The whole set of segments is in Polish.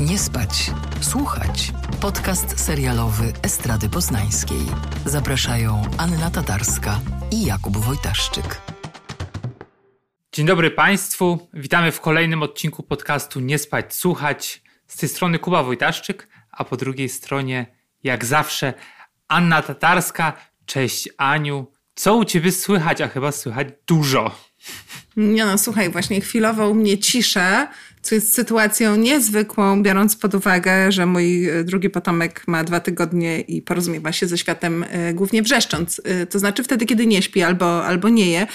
Nie spać, słuchać. Podcast serialowy Estrady Poznańskiej. Zapraszają Anna Tatarska i Jakub Wojtaszczyk. Dzień dobry Państwu. Witamy w kolejnym odcinku podcastu Nie spać, słuchać. Z tej strony Kuba Wojtaszczyk, a po drugiej stronie, jak zawsze, Anna Tatarska. Cześć Aniu. Co u Ciebie słychać? A chyba słychać dużo. Nie no, słuchaj, właśnie chwilowo u mnie cisza, co jest sytuacją niezwykłą, biorąc pod uwagę, że mój e, drugi potomek ma dwa tygodnie i porozumiewa się ze światem e, głównie wrzeszcząc. E, to znaczy wtedy, kiedy nie śpi albo, albo nie je.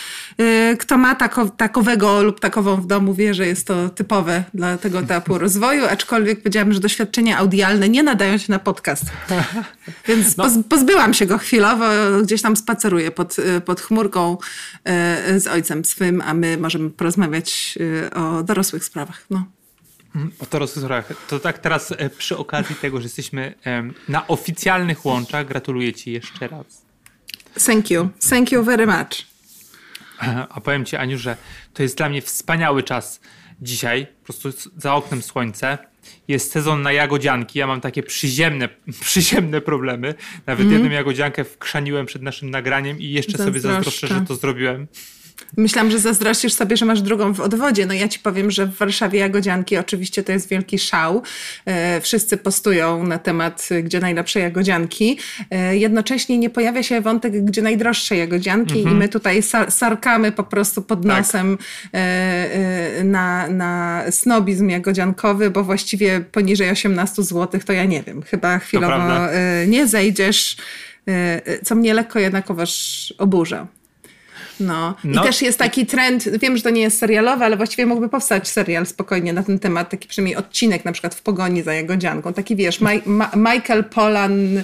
Kto ma tako, takowego lub takową w domu, wie, że jest to typowe dla tego etapu rozwoju, aczkolwiek powiedziałabym, że doświadczenia audialne nie nadają się na podcast. Więc no. pozbyłam się go chwilowo, gdzieś tam spaceruję pod, pod chmurką z ojcem swym, a my możemy porozmawiać o dorosłych sprawach. Mhm. O dorosłych sprawach. To tak teraz e, przy okazji tego, że jesteśmy na oficjalnych łączach, gratuluję Ci jeszcze raz. Thank you. Thank you very much. A powiem Ci, Aniu, że to jest dla mnie wspaniały czas dzisiaj. Po prostu za oknem słońce. Jest sezon na jagodzianki. Ja mam takie przyziemne, przyziemne problemy. Nawet mm. jedną jagodziankę wkrzaniłem przed naszym nagraniem i jeszcze sobie zazdroszczę, że to zrobiłem. Myślałam, że zazdrościsz sobie, że masz drugą w odwodzie. No ja ci powiem, że w Warszawie jagodzianki oczywiście to jest wielki szał. E, wszyscy postują na temat, gdzie najlepsze jagodzianki. E, jednocześnie nie pojawia się wątek, gdzie najdroższe jagodzianki mhm. i my tutaj sarkamy po prostu pod tak. nosem tak. na, na snobizm jagodziankowy, bo właściwie poniżej 18 zł to ja nie wiem. Chyba chwilowo nie zejdziesz, co mnie lekko jednakowoż oburza. No. I no. też jest taki trend, wiem, że to nie jest serialowe, ale właściwie mógłby powstać serial spokojnie na ten temat, taki przynajmniej odcinek na przykład w pogoni za Jagodzianką. Taki wiesz, Ma Ma Michael Polan y,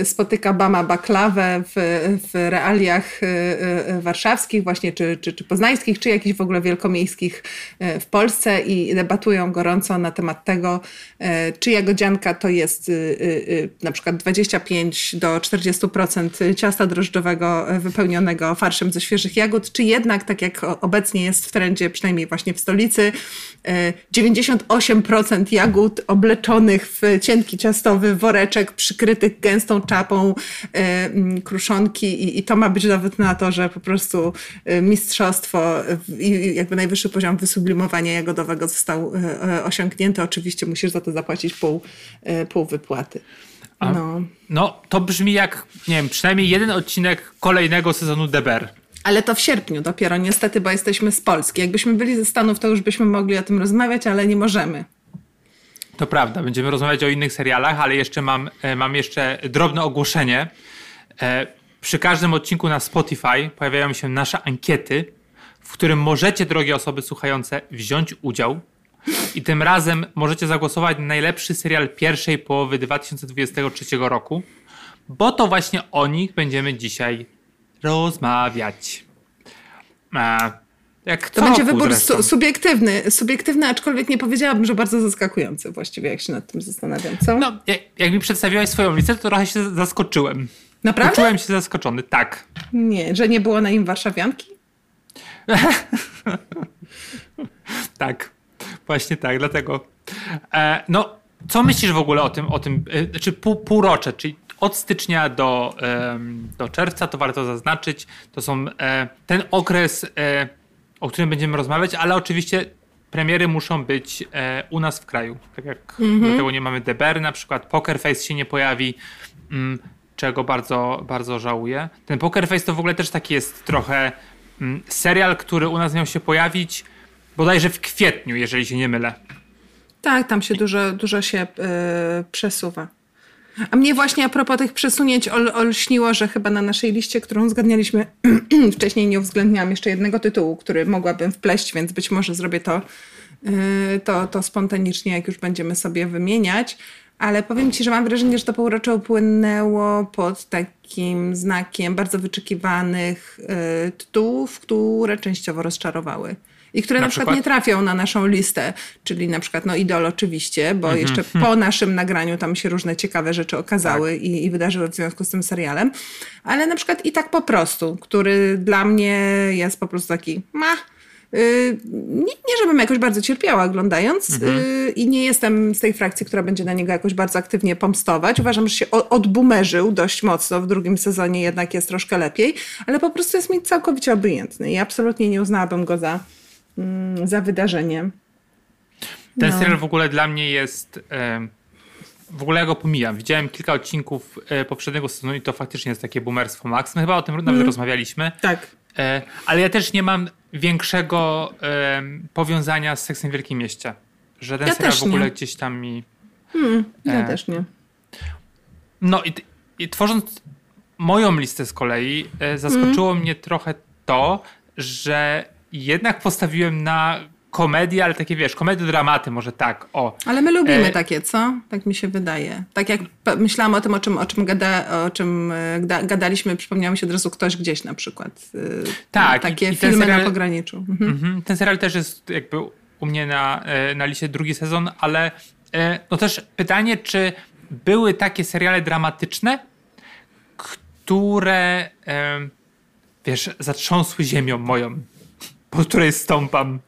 y, spotyka Bama Baklawę w, w realiach y, y, warszawskich właśnie, czy, czy, czy poznańskich, czy jakichś w ogóle wielkomiejskich y, w Polsce i debatują gorąco na temat tego, y, czy Jagodzianka to jest na przykład 25 do 40% ciasta drożdżowego wypełnionego farszem farszem ze świeżych jagód, czy jednak, tak jak obecnie jest w trendzie, przynajmniej właśnie w stolicy, 98% e, jagód obleczonych w cienki ciastowy woreczek, przykrytych gęstą czapą e, kruszonki i, i to ma być dowód na to, że po prostu e, mistrzostwo i jakby najwyższy poziom wysublimowania jagodowego został osiągnięty. Oczywiście musisz za to zapłacić pół, pół wypłaty. No. no, to brzmi jak, nie wiem, przynajmniej jeden odcinek kolejnego sezonu DBR. Ale to w sierpniu dopiero, niestety, bo jesteśmy z Polski. Jakbyśmy byli ze Stanów, to już byśmy mogli o tym rozmawiać, ale nie możemy. To prawda, będziemy rozmawiać o innych serialach, ale jeszcze mam, e, mam jeszcze drobne ogłoszenie. E, przy każdym odcinku na Spotify pojawiają się nasze ankiety, w którym możecie, drogie osoby słuchające, wziąć udział i tym razem możecie zagłosować na najlepszy serial pierwszej połowy 2023 roku, bo to właśnie o nich będziemy dzisiaj rozmawiać. A, jak to będzie wybór su subiektywny, subiektywny, aczkolwiek nie powiedziałabym, że bardzo zaskakujący właściwie, jak się nad tym zastanawiam, co? No, jak, jak mi przedstawiłaś swoją listę, to trochę się zaskoczyłem. Naprawdę? Czułem się zaskoczony, tak. Nie, że nie było na nim warszawianki? tak. Właśnie tak, dlatego. E, no, co myślisz w ogóle o tym, o tym e, znaczy pół, półrocze, czyli od stycznia do, do czerwca, to warto zaznaczyć, to są e, ten okres, o którym będziemy rozmawiać, ale oczywiście premiery muszą być u nas w kraju. Tak jak mm dlatego nie mamy DBR, na przykład Poker Face się nie pojawi, mm, czego bardzo, bardzo żałuję. Ten Poker Face to w ogóle też taki jest trochę mm, serial, który u nas miał się pojawić bodajże w kwietniu, jeżeli się nie mylę. Tak, tam się dużo, dużo się yy, przesuwa. A mnie właśnie a propos tych przesunięć ol, olśniło, że chyba na naszej liście, którą zgadnialiśmy wcześniej, nie uwzględniałam jeszcze jednego tytułu, który mogłabym wpleść, więc być może zrobię to, yy, to, to spontanicznie, jak już będziemy sobie wymieniać. Ale powiem Ci, że mam wrażenie, że to półrocze upłynęło pod takim znakiem bardzo wyczekiwanych yy, tytułów, które częściowo rozczarowały i które na, na przykład, przykład, nie trafią na naszą listę, czyli na przykład no Idol oczywiście, bo -hmm. jeszcze po naszym nagraniu tam się różne ciekawe rzeczy okazały tak. i, i wydarzyły w związku z tym serialem, ale na przykład i tak po prostu, który dla mnie jest po prostu taki ma nie, nie żebym jakoś bardzo cierpiała oglądając mhm. i nie jestem z tej frakcji, która będzie na niego jakoś bardzo aktywnie pomstować. Uważam, że się odbumerzył dość mocno. W drugim sezonie jednak jest troszkę lepiej, ale po prostu jest mi całkowicie obojętny i absolutnie nie uznałabym go za, za wydarzenie. Ten no. serial w ogóle dla mnie jest... W ogóle ja go pomijam. Widziałem kilka odcinków e, poprzedniego sezonu i to faktycznie jest takie boomerstwo max. My chyba o tym nawet mm. rozmawialiśmy. Tak. E, ale ja też nie mam większego powiązania z Seksem w Wielkim Mieście. Że ten ja serial w ogóle nie. gdzieś tam mi... Hmm, ja e, też nie. No i, i, tworząc moją listę z kolei zaskoczyło mm. mnie trochę to, że jednak postawiłem na komedie, ale takie wiesz, komedie, dramaty, może tak, o. Ale my lubimy e... takie, co? Tak mi się wydaje. Tak jak myślałam o tym, o czym, o czym, gada, o czym e, gadaliśmy, przypomniało mi się od razu ktoś gdzieś na przykład. E, tak. Takie i, filmy serial, na pograniczu. Mhm. Mhm. Ten serial też jest jakby u mnie na, e, na liście drugi sezon, ale no też pytanie, czy były takie seriale dramatyczne, które wiesz, zatrząsły ziemią moją po której stąpam.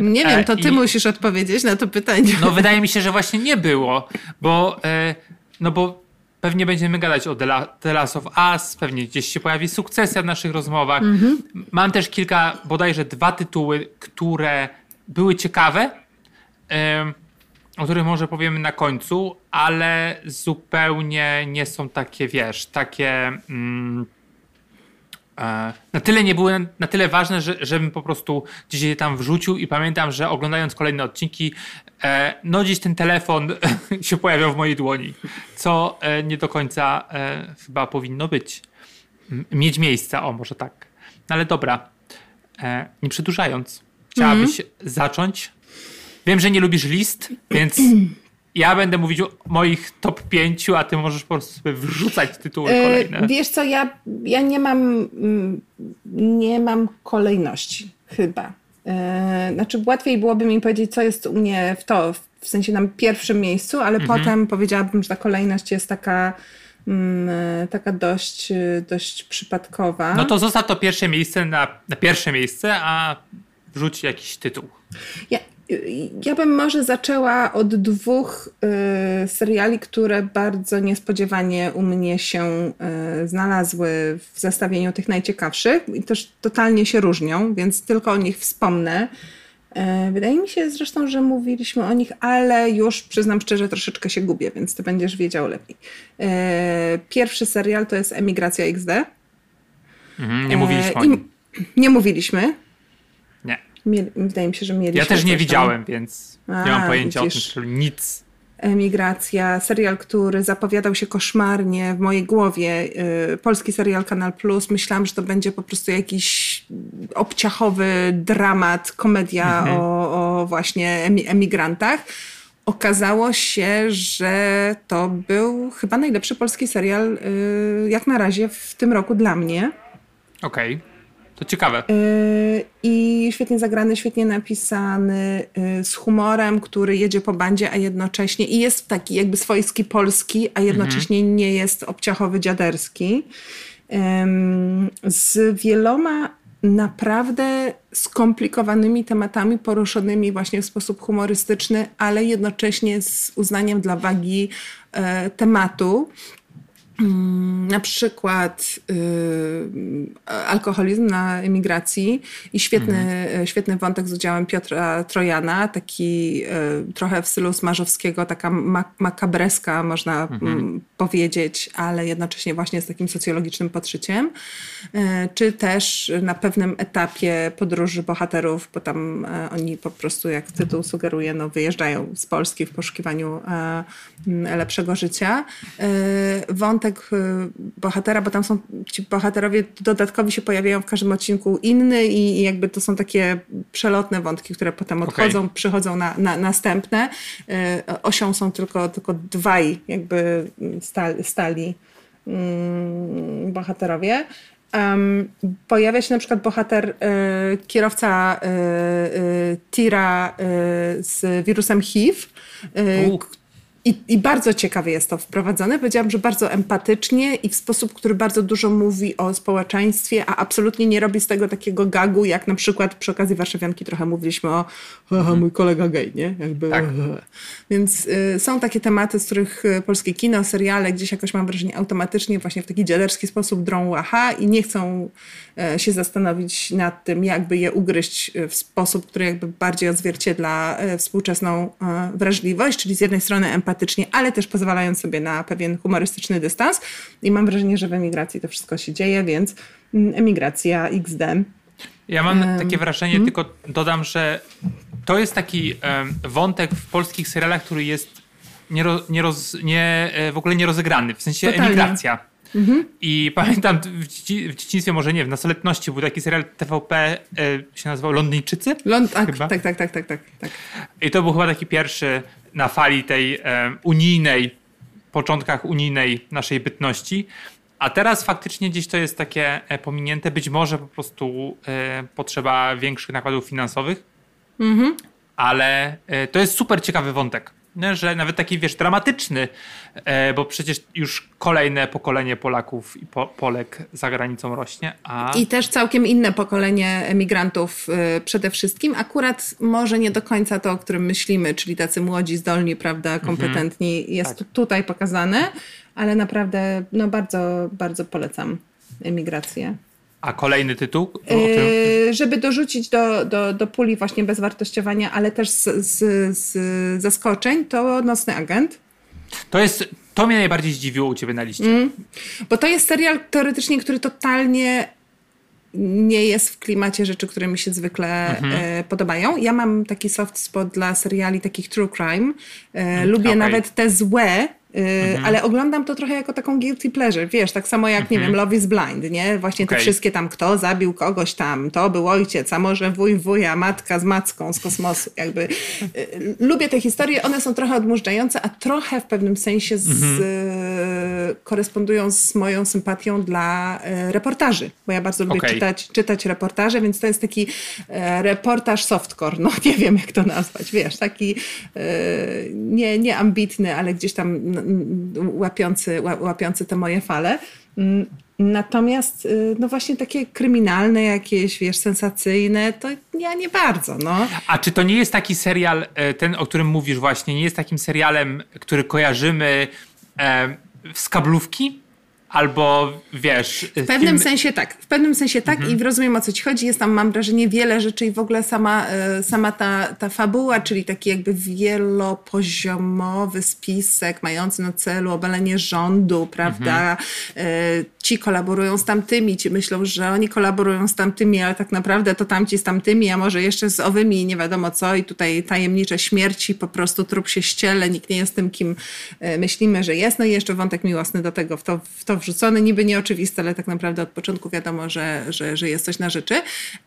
Nie wiem, to ty I, musisz odpowiedzieć na to pytanie. No wydaje mi się, że właśnie nie było, bo, e, no bo pewnie będziemy gadać o The Last of Us, pewnie gdzieś się pojawi sukcesja w naszych rozmowach. Mhm. Mam też kilka, bodajże dwa tytuły, które były ciekawe, o których może powiemy na końcu, ale zupełnie nie są takie, wiesz, takie... Mm, E, na tyle nie były na tyle ważne, że, żebym po prostu gdzieś je tam wrzucił i pamiętam, że oglądając kolejne odcinki, e, no gdzieś ten telefon się pojawiał w mojej dłoni, co e, nie do końca chyba powinno być. Mieć miejsca, o może tak. No ale dobra, nie przedłużając, chciałabyś mm -hmm. zacząć? Wiem, że nie lubisz list, więc ja będę mówić o moich top 5, a ty możesz po prostu sobie wrzucać tytuły e, kolejne. Wiesz co, ja, ja nie mam mm, nie mam kolejności chyba. E, znaczy łatwiej byłoby mi powiedzieć, co jest u mnie w to, w sensie na pierwszym miejscu, ale mhm. potem powiedziałabym, że ta kolejność jest taka mm, taka dość, dość przypadkowa. No to zostaw to pierwsze miejsce na, na pierwsze miejsce, a wrzuć jakiś tytuł. Ja, ja bym może zaczęła od dwóch y, seriali, które bardzo niespodziewanie u mnie się y, znalazły w zestawieniu tych najciekawszych i też totalnie się różnią, więc tylko o nich wspomnę. Y, wydaje mi się zresztą, że mówiliśmy o nich, ale już przyznam szczerze, troszeczkę się gubię, więc ty będziesz wiedział lepiej. Y, pierwszy serial to jest Emigracja XD. Mhm, nie mówiliśmy o nim. Nie mówiliśmy. Mieli, wydaje mi się, że mieliśmy. Ja też nie widziałem, więc A, nie mam pojęcia widzisz. o tym, nic. Emigracja, serial, który zapowiadał się koszmarnie w mojej głowie. Yy, polski serial Kanal Plus. Myślałam, że to będzie po prostu jakiś obciachowy dramat, komedia mhm. o, o, właśnie emigrantach. Okazało się, że to był chyba najlepszy polski serial, yy, jak na razie w tym roku dla mnie. Okej. Okay. To ciekawe. Yy, I świetnie zagrany, świetnie napisany, yy, z humorem, który jedzie po bandzie, a jednocześnie i jest taki jakby swojski polski, a jednocześnie mhm. nie jest obciachowy dziaderski. Z wieloma naprawdę skomplikowanymi tematami poruszonymi właśnie w sposób humorystyczny, ale jednocześnie z uznaniem dla wagi e, tematu. Mm, na przykład y, alkoholizm na emigracji i świetny, mhm. świetny wątek z udziałem Piotra Trojana, taki y, trochę w stylu Smarzowskiego, taka makabreska można mhm. powiedzieć, ale jednocześnie właśnie z takim socjologicznym podszyciem. Y, czy też na pewnym etapie podróży bohaterów, bo tam y, oni po prostu, jak tytuł sugeruje, no, wyjeżdżają z Polski w poszukiwaniu y, lepszego życia. Y, wątek wątek y, bohatera, bo tam są ci bohaterowie dodatkowi się pojawiają w każdym odcinku inny i, jakby to są takie przelotne wątki, które potem odchodzą, okay. przychodzą na, na następne. Y, osią są tylko, tylko dwaj jakby stali, stali mm, bohaterowie. Um, pojawia się na przykład bohater, y, kierowca y, y, tira z wirusem HIV, i, I, bardzo ciekawie jest to wprowadzone. Powiedziałam, że bardzo empatycznie i w sposób, który bardzo dużo mówi o społeczeństwie, a absolutnie nie robi z tego takiego gagu, jak na przykład przy okazji Warszawianki trochę mówiliśmy o mhm. mój kolega gej, nie? Jakby, tak. Więc y, są takie tematy, z których y, polskie kino, seriale gdzieś jakoś mam wrażenie automatycznie właśnie w taki dziaderski sposób drą aha i nie chcą y, się zastanowić nad tym, jakby je ugryźć y, w sposób, który jakby bardziej odzwierciedla y, współczesną y, wrażliwość, czyli z jednej strony empatycznie, ale też pozwalając sobie na pewien humorystyczny dystans. I mam wrażenie, że w emigracji to wszystko się dzieje, więc mm, emigracja XD. Ja mam um, takie wrażenie, hmm? tylko dodam, że to jest taki um, wątek w polskich serialach, który jest nie, nie, roz, nie w ogóle nierozegrany, w sensie Totalnie. emigracja. Mhm. I pamiętam w, w dzieciństwie, może nie, w nastoletności był taki serial TVP, e, się nazywał Londyńczycy. Lond tak, tak, tak, tak, tak, tak, tak. I to był chyba taki pierwszy na fali tej e, unijnej, początkach unijnej naszej bytności. A teraz faktycznie gdzieś to jest takie e, pominięte. Być może po prostu potrzeba większych nakładów finansowych, mhm. ale to jest super ciekawy wątek że nawet taki, wiesz, dramatyczny, e, bo przecież już kolejne pokolenie Polaków i po, Polek za granicą rośnie. A... I też całkiem inne pokolenie emigrantów e, przede wszystkim. Akurat może nie do końca to, o którym myślimy, czyli tacy młodzi, zdolni, prawda, mhm. kompetentni, mhm. jest tak. tutaj pokazane, ale naprawdę no bardzo, bardzo polecam emigrację. A kolejny tytuł? Yy, żeby dorzucić do, do, do puli właśnie bezwartościowania, ale też z, z, z zaskoczeń, to Nocny Agent. To jest, to mnie najbardziej zdziwiło u ciebie na liście. Mm, bo to jest serial teoretycznie, który totalnie nie jest w klimacie rzeczy, które mi się zwykle mhm. e, podobają. Ja mam taki soft spot dla seriali takich true crime. E, lubię okay. nawet te złe, Mhm. Ale oglądam to trochę jako taką guilty pleasure, wiesz, tak samo jak, mhm. nie wiem, Love is Blind, nie? Właśnie okay. te wszystkie tam, kto zabił kogoś tam, to był ojciec, a może wuj wuja, matka z macką z kosmosu, jakby. Y, lubię te historie, one są trochę odmurzające, a trochę w pewnym sensie z, mhm. korespondują z moją sympatią dla y, reportaży, bo ja bardzo lubię okay. czytać, czytać reportaże, więc to jest taki e, reportaż softcore, no nie wiem jak to nazwać, wiesz, taki e, nie, nie ambitny, ale gdzieś tam łapiący, łapiący te moje fale. Mm, natomiast y, no właśnie takie kryminalne jakieś, wiesz, sensacyjne, to ja nie bardzo, no. A czy to nie jest taki serial, e, ten, o którym mówisz właśnie, nie jest takim serialem, który kojarzymy e, z kablówki? Albo wiesz. W pewnym film... sensie tak. W pewnym sensie tak mhm. i rozumiem o co ci chodzi. Jest tam, mam wrażenie, wiele rzeczy i w ogóle sama, e, sama ta, ta fabuła, czyli taki jakby wielopoziomowy spisek mający na celu obalenie rządu, prawda? Mhm. E, ci kolaborują z tamtymi, ci myślą, że oni kolaborują z tamtymi, ale tak naprawdę to tamci z tamtymi, a może jeszcze z owymi, nie wiadomo co. I tutaj tajemnicze śmierci, po prostu trup się ściele, nikt nie jest tym, kim e, myślimy, że jest. No i jeszcze wątek miłosny do tego, w to, w to wrzucony, niby nieoczywiste, ale tak naprawdę od początku wiadomo, że, że, że jest coś na rzeczy.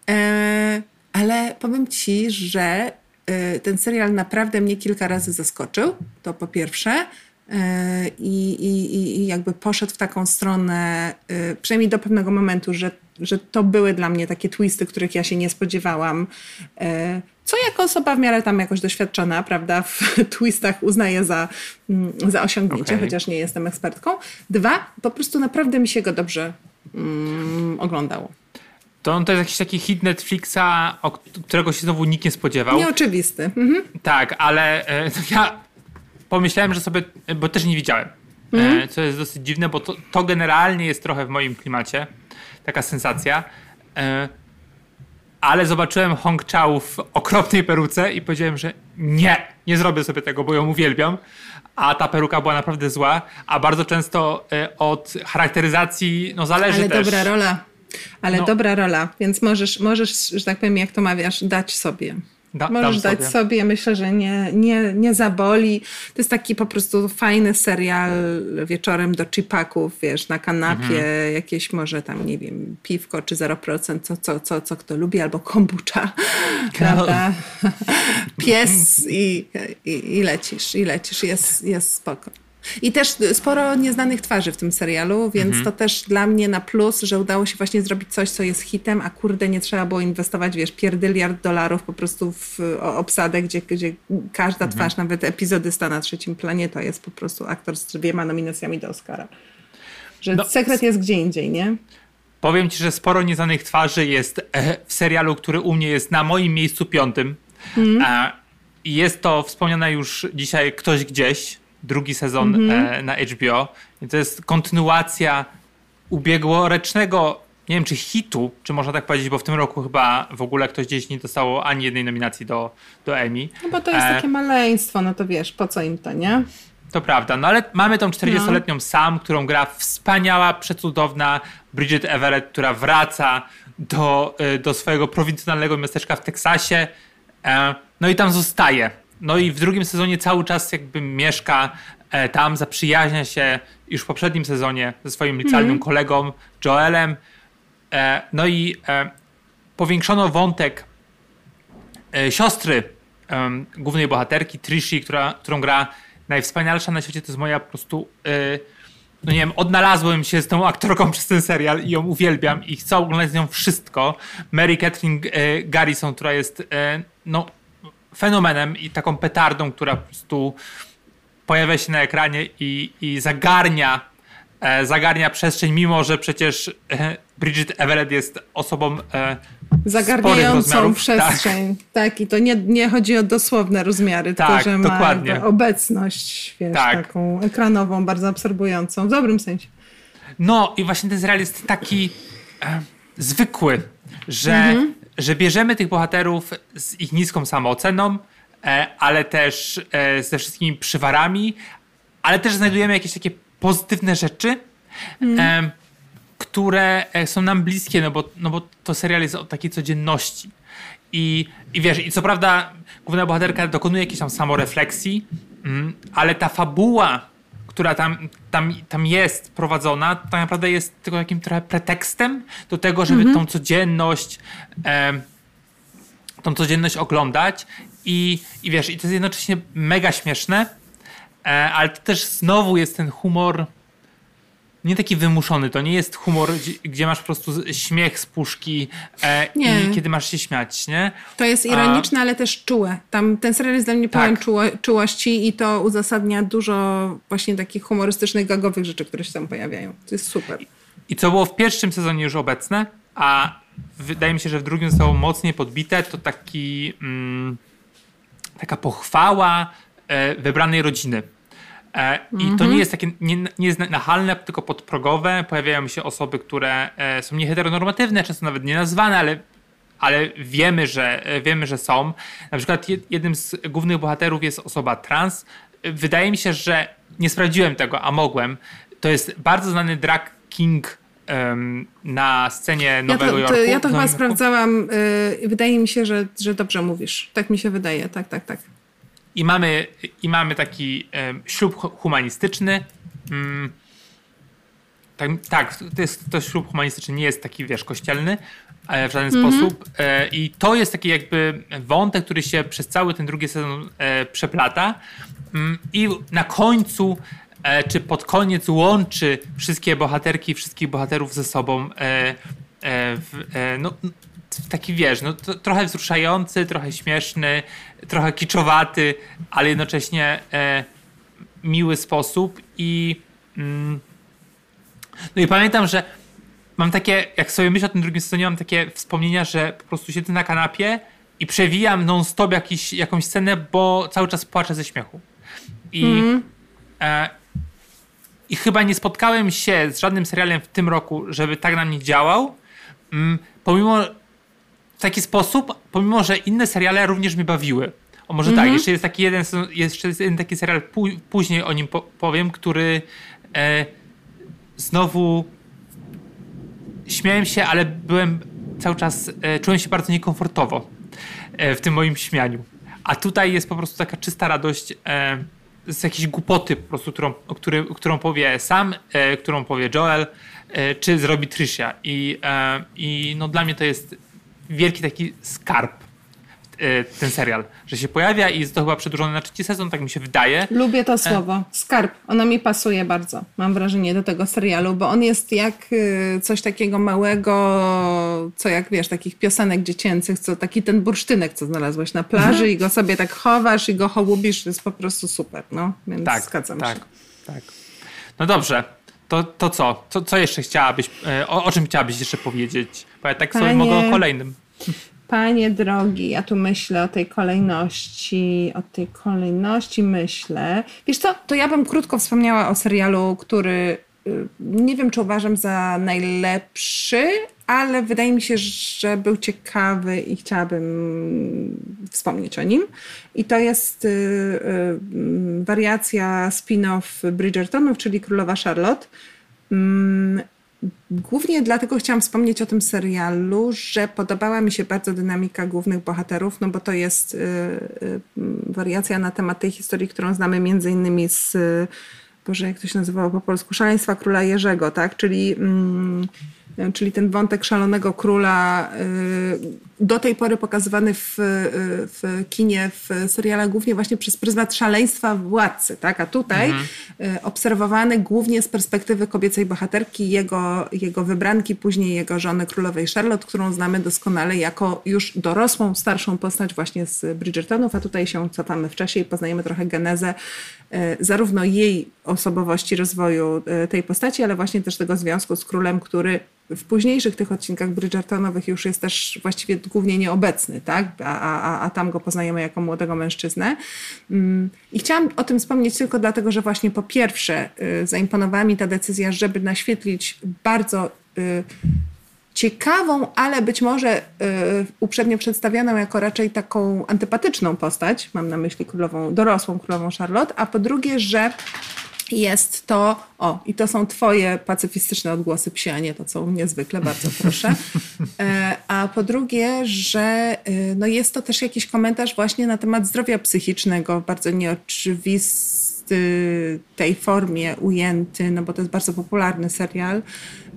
E, ale powiem ci, że e, ten serial naprawdę mnie kilka razy zaskoczył, to po pierwsze. E, I, i, I jakby poszedł w taką stronę, przynajmniej do pewnego momentu, że, że to były dla mnie takie twisty, których ja się nie spodziewałam. Co jako osoba w miarę tam jakoś doświadczona, prawda, w twistach uznaję za, mm, za osiągnięcie, okay. chociaż nie jestem ekspertką. Dwa, po prostu naprawdę mi się go dobrze mm, oglądało. To on to jest jakiś taki hit Netflixa, którego się znowu nikt nie spodziewał. Nieoczywisty. Mhm. Tak, ale e, ja pomyślałem, że sobie, bo też nie widziałem, e, mhm. co jest dosyć dziwne, bo to, to generalnie jest trochę w moim klimacie, taka sensacja. E, ale zobaczyłem Hong Chao w okropnej peruce i powiedziałem, że nie, nie zrobię sobie tego, bo ją uwielbiam. A ta peruka była naprawdę zła, a bardzo często y, od charakteryzacji no, zależy ale też. Ale dobra rola. Ale no. dobra rola, więc możesz, możesz, że tak powiem, jak to mawiasz, dać sobie. Da, Możesz dać sobie. sobie. myślę, że nie, nie, nie zaboli. To jest taki po prostu fajny serial wieczorem do chipaków, wiesz, na kanapie, mhm. jakieś może tam, nie wiem, piwko czy 0%, co, co, co, co kto lubi, albo kombucha, prawda? Pies i, i, i, lecisz, i lecisz, jest, jest spoko. I też sporo nieznanych twarzy w tym serialu, więc mhm. to też dla mnie na plus, że udało się właśnie zrobić coś, co jest hitem, a kurde, nie trzeba było inwestować, wiesz, pierdyliard dolarów po prostu w obsadę, gdzie, gdzie każda mhm. twarz, nawet epizodysta na trzecim planie, to jest po prostu aktor z dwiema nominacjami do Oscara. Że no, sekret jest gdzie indziej, nie? Powiem ci, że sporo nieznanych twarzy jest e, w serialu, który u mnie jest na moim miejscu piątym. Mm. Jest to wspomniane już dzisiaj Ktoś Gdzieś, drugi sezon mm-hmm. na HBO. I to jest kontynuacja ubiegłorocznego, nie wiem czy hitu, czy można tak powiedzieć, bo w tym roku chyba w ogóle ktoś gdzieś nie dostało ani jednej nominacji do, do Emmy. No bo to jest e... takie maleństwo, no to wiesz, po co im to, nie? To prawda, no ale mamy tą 40-letnią no. Sam, którą gra wspaniała, przecudowna Bridget Everett, która wraca do, e, do swojego prowincjonalnego miasteczka w Teksasie. E, no i tam zostaje. No i w drugim sezonie cały czas jakby mieszka e, tam, zaprzyjaźnia się już w poprzednim sezonie ze swoim licealnym mm. kolegą Joelem. No i powiększono wątek siostry głównej bohaterki, Trishi, która, którą gra najwspanialsza na świecie to jest moja po prostu. No nie wiem, odnalazłem się z tą aktorką przez ten serial i ją uwielbiam i chcę oglądać z nią wszystko. Mary Catherine Garrison, która jest no, fenomenem i taką petardą, która po prostu pojawia się na ekranie i, i zagarnia, e, zagarnia przestrzeń, mimo że przecież e, Bridget Everett jest osobą e, zagarniającą przestrzeń. Tak. tak. i to nie, nie chodzi o dosłowne rozmiary, tak, tylko że dokładnie. ma obecność wiesz, tak. taką ekranową, bardzo absorbującą, w dobrym sensie. No i właśnie ten serial jest taki e, zwykły, że, mhm. Że bierzemy tych bohaterów z ich niską samooceną, e, ale też e, ze wszystkimi przywarami, ale też znajdujemy jakieś takie pozytywne rzeczy. Mhm które są nam bliskie, no bo, no bo to serial jest o takiej codzienności. I, I wiesz, i co prawda główna bohaterka dokonuje jakiejś tam samorefleksji, mm, ale ta fabuła, która tam, tam, tam jest prowadzona, tak naprawdę jest tylko takim trochę pretekstem do tego, żeby -hmm. tą codzienność e, tą codzienność oglądać i, i wiesz, i to jest jednocześnie mega śmieszne, e, ale to też znowu jest ten humor nie taki wymuszony. To nie jest humor, gdzie masz po prostu śmiech z puszki e, i kiedy masz się śmiać, nie? To jest ironiczne, A... ale też czułe. Tam ten serial jest dla mnie pełen tak. czuło, czułości i to uzasadnia dużo właśnie takich humorystycznych, gagowych rzeczy, które się tam pojawiają. To jest super. I, co było w pierwszym sezonie już obecne, a wydaje mi się, że w drugim zostało mocniej podbite, to taki mm, taka pochwała e, wybranej rodziny I mm -hmm. to nie jest takie, nie, nie jest nachalne, tylko podprogowe. Pojawiają się osoby, które e, są nieheteronormatywne, często nawet nie nazwane, ale, ale wiemy, że, e, wiemy, że są. Na przykład jednym z głównych bohaterów jest osoba trans. Wydaje mi się, że nie sprawdziłem tego, a mogłem. To jest bardzo znany drag king na scenie Nowego ja to, to, Ja to chyba sprawdzałam. Yy, wydaje mi się, że, że dobrze mówisz. Tak mi się wydaje. Tak, tak, tak. I mamy, i mamy taki e, ślub humanistyczny. Mm, tak, tak, to, jest, to ślub humanistyczny nie jest taki, wiesz, kościelny e, w żaden mm -hmm. sposób. E, I to jest taki jakby wątek, który się przez cały ten drugi sezon e, przeplata. Mm, I na końcu, e, czy pod koniec łączy wszystkie bohaterki, wszystkich bohaterów ze sobą. E, w, no, taki wiesz, no, trochę wzruszający, trochę śmieszny, trochę kiczowaty, ale jednocześnie e, miły sposób i mm, no i pamiętam, że mam takie, jak sobie myślę o tym drugim sezonie, mam takie wspomnienia, że po prostu siedzę na kanapie i przewijam non-stop jakiś, jakąś scenę, bo cały czas płaczę ze śmiechu. I, mm. e, I chyba nie spotkałem się z żadnym serialem w tym roku, żeby tak na mnie działał. Mm, pomimo taki sposób, pomimo że inne seriale również mnie bawiły. O może mm -hmm. tak, mhm. jeszcze jest taki jeden, jeszcze jest jeden taki serial, później o nim po, powiem, który e, znowu śmiałem się, ale byłem cały czas, e, czułem się bardzo niekomfortowo e, w tym moim śmianiu. A tutaj jest po prostu taka czysta radość e, z jakiejś głupoty po prostu, którą, który, którą powie Sam, e, którą powie Joel, e, czy zrobi Tricia. I, I no dla mnie to jest wielki taki skarb e, ten serial, że się pojawia i jest to chyba przedłużony na trzeci sezon, tak mi się wydaje. Lubię to słowo. Skarb. Ono mi pasuje bardzo, mam wrażenie, do tego serialu, bo on jest jak y, coś takiego małego, co jak wiesz, takich piosenek dziecięcych, co taki ten bursztynek, co znalazłeś na plaży mhm. i go sobie tak chowasz i go hołubisz, to jest po prostu super, no. Więc tak, zgadzam tak, się. Tak, No dobrze. To, to co? co? Co jeszcze chciałabyś, e, o, o czym chciałabyś jeszcze powiedzieć? Bo ja tak Panie... sobie mogę o kolejnym. Panie drogi, ja tu myślę o tej kolejności, o tej kolejności myślę. Wiesz co, to ja bym krótko wspomniała o serialu, który nie wiem, czy uważam za najlepszy, ale wydaje mi się, że był ciekawy i chciałabym wspomnieć o nim. I to jest y, y, wariacja spin-off Bridgertonów, czyli Królowa Charlotte. Mm, Głównie dlatego chciałam wspomnieć o tym serialu, że podobała mi się bardzo dynamika głównych bohaterów, no bo to jest y, y, wariacja na temat tej historii, którą znamy między innymi z, Boże, jak to się nazywało po polsku, Szaleństwa Króla Jerzego, tak? Czyli mm, czyli ten wątek szalonego króla e, do tej pory pokazywany w, e, w kinie, w serialach głównie właśnie przez pryzmat szaleństwa władcy, tak? A tutaj mhm. obserwowany głównie z perspektywy kobiecej bohaterki, jego, jego wybranki, później jego żony królowej Charlotte, którą znamy doskonale jako już dorosłą, starszą postać właśnie z Bridgertonów, a tutaj się cofamy w czasie i poznajemy trochę genezę zarówno jej osobowości, rozwoju tej postaci, ale właśnie też tego związku z królem, który w późniejszych tych odcinkach Bridgertonowych już jest też właściwie głównie nieobecny, tak? a, a, a tam go poznajemy jako młodego mężczyznę. Mm, I chciałam o tym wspomnieć tylko dlatego, że właśnie po pierwsze y, zaimponowała mi ta decyzja, żeby naświetlić bardzo y, ciekawą, ale być może y, uprzednio przedstawioną jako raczej taką antypatyczną postać, mam na myśli królową, dorosłą królową Charlotte, a po drugie, że jest to, o, i to są twoje pacyfistyczne odgłosy psie, a nie to, co u mnie zwykle, bardzo proszę. E, a po drugie, że e, no jest to też jakiś komentarz właśnie na temat zdrowia psychicznego, bardzo nieoczywisty tej formie ujęty, no bo to jest bardzo popularny serial,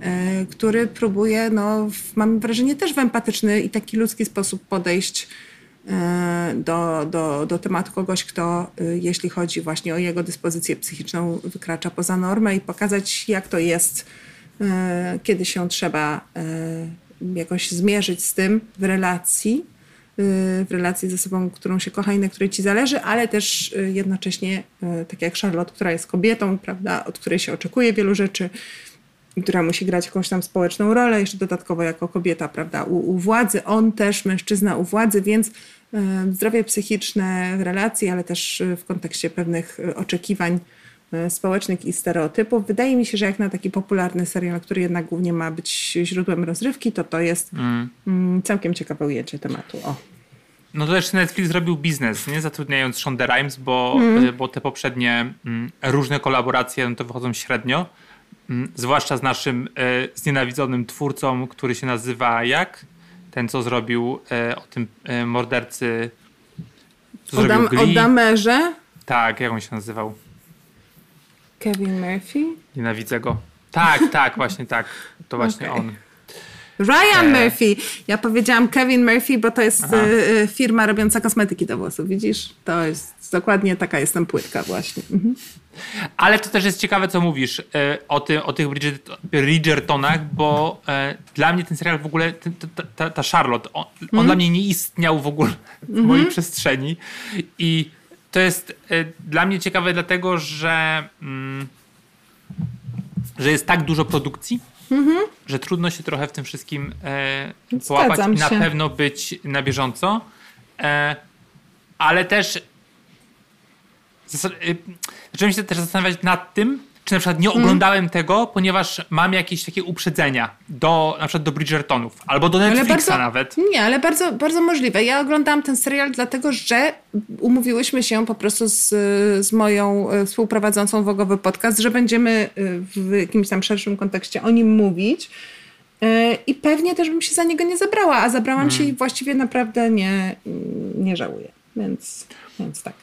e, który próbuje, no mam wrażenie, też w empatyczny i taki ludzki sposób podejść do, do, do tematu kogoś, kto, e, jeśli chodzi właśnie o jego dyspozycję psychiczną, wykracza poza normę i pokazać, jak to jest, e, kiedy się trzeba jakoś zmierzyć z tym w relacji, w relacji ze sobą, którą się kocha i na której ci zależy, ale też jednocześnie, tak jak Charlotte, która jest kobietą, prawda, od której się oczekuje wielu rzeczy, która musi grać jakąś tam społeczną rolę, jeszcze dodatkowo jako kobieta, prawda, u, u władzy, on też mężczyzna u władzy, więc e, zdrowie psychiczne w relacji, ale też e, w kontekście pewnych e, oczekiwań społecznych i stereotypów. Wydaje mi się, że jak na taki popularny serial, który jednak głównie ma być źródłem rozrywki, to to jest mm. mm całkiem ciekawe ujęcie tematu. O. No to też Netflix zrobił biznes, nie zatrudniając Shonda Rhimes, bo, mm. bo te poprzednie mm, różne kolaboracje no to wychodzą średnio. Mm, zwłaszcza z naszym e, znienawidzonym twórcą, który się nazywa jak? Ten, co zrobił e, o tym e, mordercy. Co o, dam, o Damerze? Tak, jak on się nazywał? Kevin Murphy? Nienawidzę go. Tak, tak, właśnie tak. To właśnie okay. on. Ryan e... Murphy. Ja powiedziałam Kevin Murphy, bo to jest y, firma robiąca kosmetyki do włosów. Widzisz? To jest dokładnie taka jestem płytka właśnie. Mhm. Ale to też jest ciekawe, co mówisz e, o, ty, o tych Bridgertonach, bo e, dla mnie ten serial w ogóle, ta, ta, ta Charlotte, on, on mm. dla mnie nie istniał w ogóle w mojej przestrzeni. I to jest e, dla mnie ciekawe, dlatego że, mm, że jest tak dużo produkcji, -hmm. że trudno się trochę w tym wszystkim e, połapać i na pewno być na bieżąco. E, ale też Y, zacząłem się też zastanawiać nad tym, czy na przykład nie mhm. oglądałem tego, ponieważ mam jakieś takie uprzedzenia do na przykład do Bridgertonów albo do Netflixa bardzo, nawet. Nie, ale bardzo, bardzo możliwe. Ja oglądałam ten serial dlatego, że umówiłyśmy się po prostu z, z moją e, współprowadzącą Wogowy podcast, że będziemy e, w jakimś tam szerszym kontekście o nim mówić. E, I pewnie też bym się za niego nie zabrała, a zabrałam hmm. się i właściwie naprawdę nie, nie żałuję. Więc, więc tak.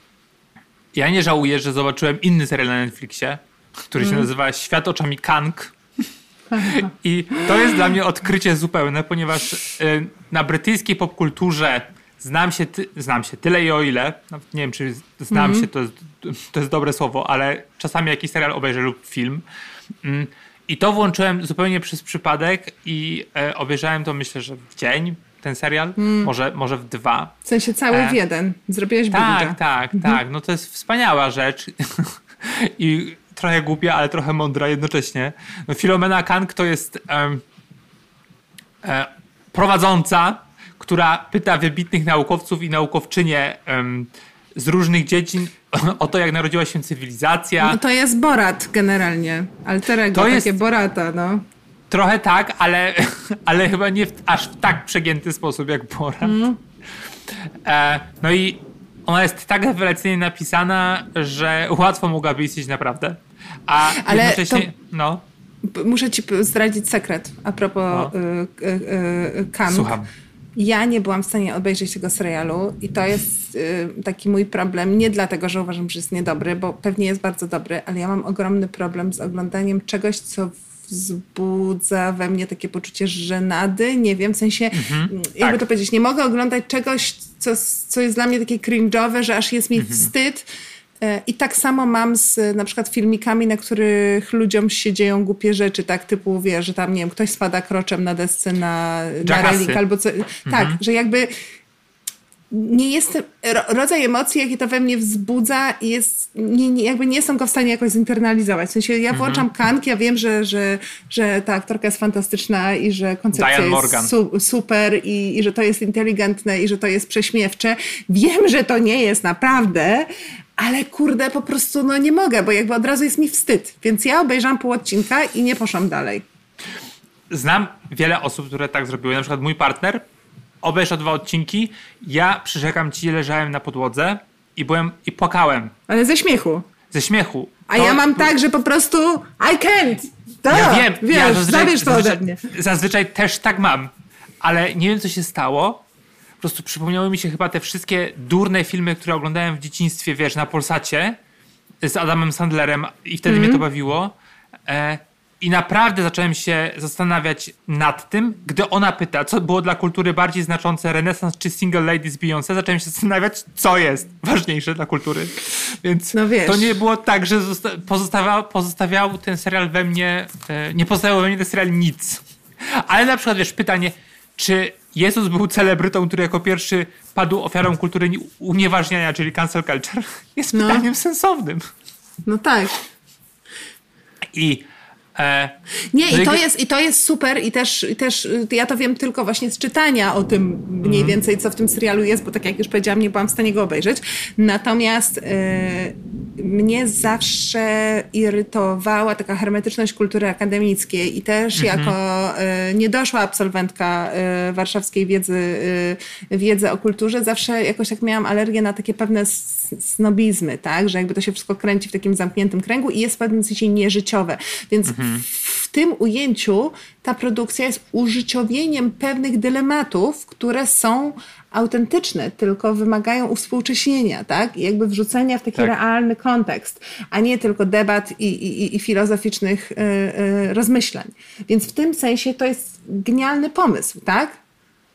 Ja nie żałuję, że zobaczyłem inny serial na Netflixie, który się mm. nazywa Świat oczami Kang. I to jest dla mnie odkrycie zupełne, ponieważ y, na brytyjskiej popkulturze znam się, ty, znam się tyle i o ile, nie wiem czy znam mm. się, to jest, to jest dobre słowo, ale czasami jakiś serial obejrzę lub film. Mm, I to włączyłem zupełnie przez przypadek i e, obejrzałem to myślę, że w dzień ten serial, mm. może, może w dwa. W sensie cały e, w jeden. Zrobiłeś Tak, binge. tak, mhm. tak. No to jest wspaniała rzecz. I trochę głupia, ale trochę mądra jednocześnie. No, Filomena Kank to jest um, e, prowadząca, która pyta wybitnych naukowców i naukowczynie um, z różnych dziedzin o to, jak narodziła się cywilizacja. No to jest Borat generalnie. Alterego, to takie jest... Borata, no. Trochę tak, ale, ale chyba nie w, aż w tak przegięty sposób jak Borat. Mm. E, no i ona jest tak rewelacyjnie napisana, że łatwo mogłaby istnieć naprawdę. A Ale jednocześnie, to... no. Muszę ci zdradzić sekret a propos no. y, y, y. Słucham. Ja nie byłam w stanie obejrzeć tego serialu i to jest y, taki mój problem. Nie dlatego, że uważam, że jest niedobry, bo pewnie jest bardzo dobry, ale ja mam ogromny problem z oglądaniem czegoś, co wzbudza we mnie takie poczucie żenady. Nie wiem, w sensie, mhm, jakby tak. to powiedzieć, nie mogę oglądać czegoś, co, co jest dla mnie takie cringe'owe, że aż jest mi mhm. wstyd. E, I tak samo mam z na przykład filmikami, na których ludziom się dzieją głupie rzeczy, tak typu, wie, że tam, nie wiem, ktoś spada kroczem na desce na, na relik albo co. Tak, mhm. Tak, że jakby nie jestem, rodzaj emocji, jakie to we mnie wzbudza, jest, nie, nie, jakby nie jestem go w stanie jakoś zinternalizować. W sensie ja włączam mhm. Kank, ja wiem, że, że, że ta aktorka jest fantastyczna i że koncepcja Diane jest su, super i, i że to jest inteligentne i że to jest prześmiewcze. Wiem, że to nie jest naprawdę, ale kurde, po prostu no nie mogę, bo jakby od razu jest mi wstyd. Więc ja obejrzałam pół odcinka i nie poszłam dalej. Znam wiele osób, które tak zrobiły. Na przykład mój partner obejrzał dwa odcinki, ja przyrzekam ci, leżałem na podłodze i byłem i płakałem. Ale ze śmiechu. Ze śmiechu. A to, ja mam tak, że po prostu I can't. Da, ja wiem, wiesz, ja zazwyczaj, to ode mnie. Zazwyczaj też tak mam, ale nie wiem co się stało. Po prostu przypomniały mi się chyba te wszystkie durne filmy, które oglądałem w dzieciństwie, wiesz, na Polsacie z Adamem Sandlerem i wtedy mm -hmm. mnie to bawiło. E, i naprawdę zacząłem się zastanawiać nad tym, gdy ona pyta, co było dla kultury bardziej znaczące, renesans czy single ladies Beyoncé, zacząłem się zastanawiać, co jest ważniejsze dla kultury. Więc no to nie było tak, że pozostawiał, pozostawiał ten serial we mnie, e, nie pozostawiał we mnie ten serial nic. Ale na przykład, wiesz, pytanie, czy Jezus był celebrytą, który jako pierwszy padł ofiarą kultury unieważniania, czyli cancel culture, jest no. pytaniem sensownym. No tak. I nie, i to, jest, i to jest super i też, i też ja to wiem tylko właśnie z czytania o tym mniej mm. więcej, co w tym serialu jest, bo tak jak już powiedziałam, nie byłam w stanie go obejrzeć. Natomiast e, mnie zawsze irytowała taka hermetyczność kultury akademickiej i też -hmm. jako e, niedoszła absolwentka e, warszawskiej wiedzy, e, wiedzy o kulturze, zawsze jakoś tak miałam alergię na takie pewne snobizmy, tak, że jakby to się wszystko kręci w takim zamkniętym kręgu i jest w pewnym sensie nieżyciowe. Więc mm -hmm w tym ujęciu ta produkcja jest użyciowieniem pewnych dylematów, które są autentyczne, tylko wymagają uwspółcześnienia, tak? I jakby wrzucenia w taki tak. realny kontekst, a nie tylko debat i, i, i filozoficznych y, y, rozmyślań. Więc w tym sensie to jest genialny pomysł, tak?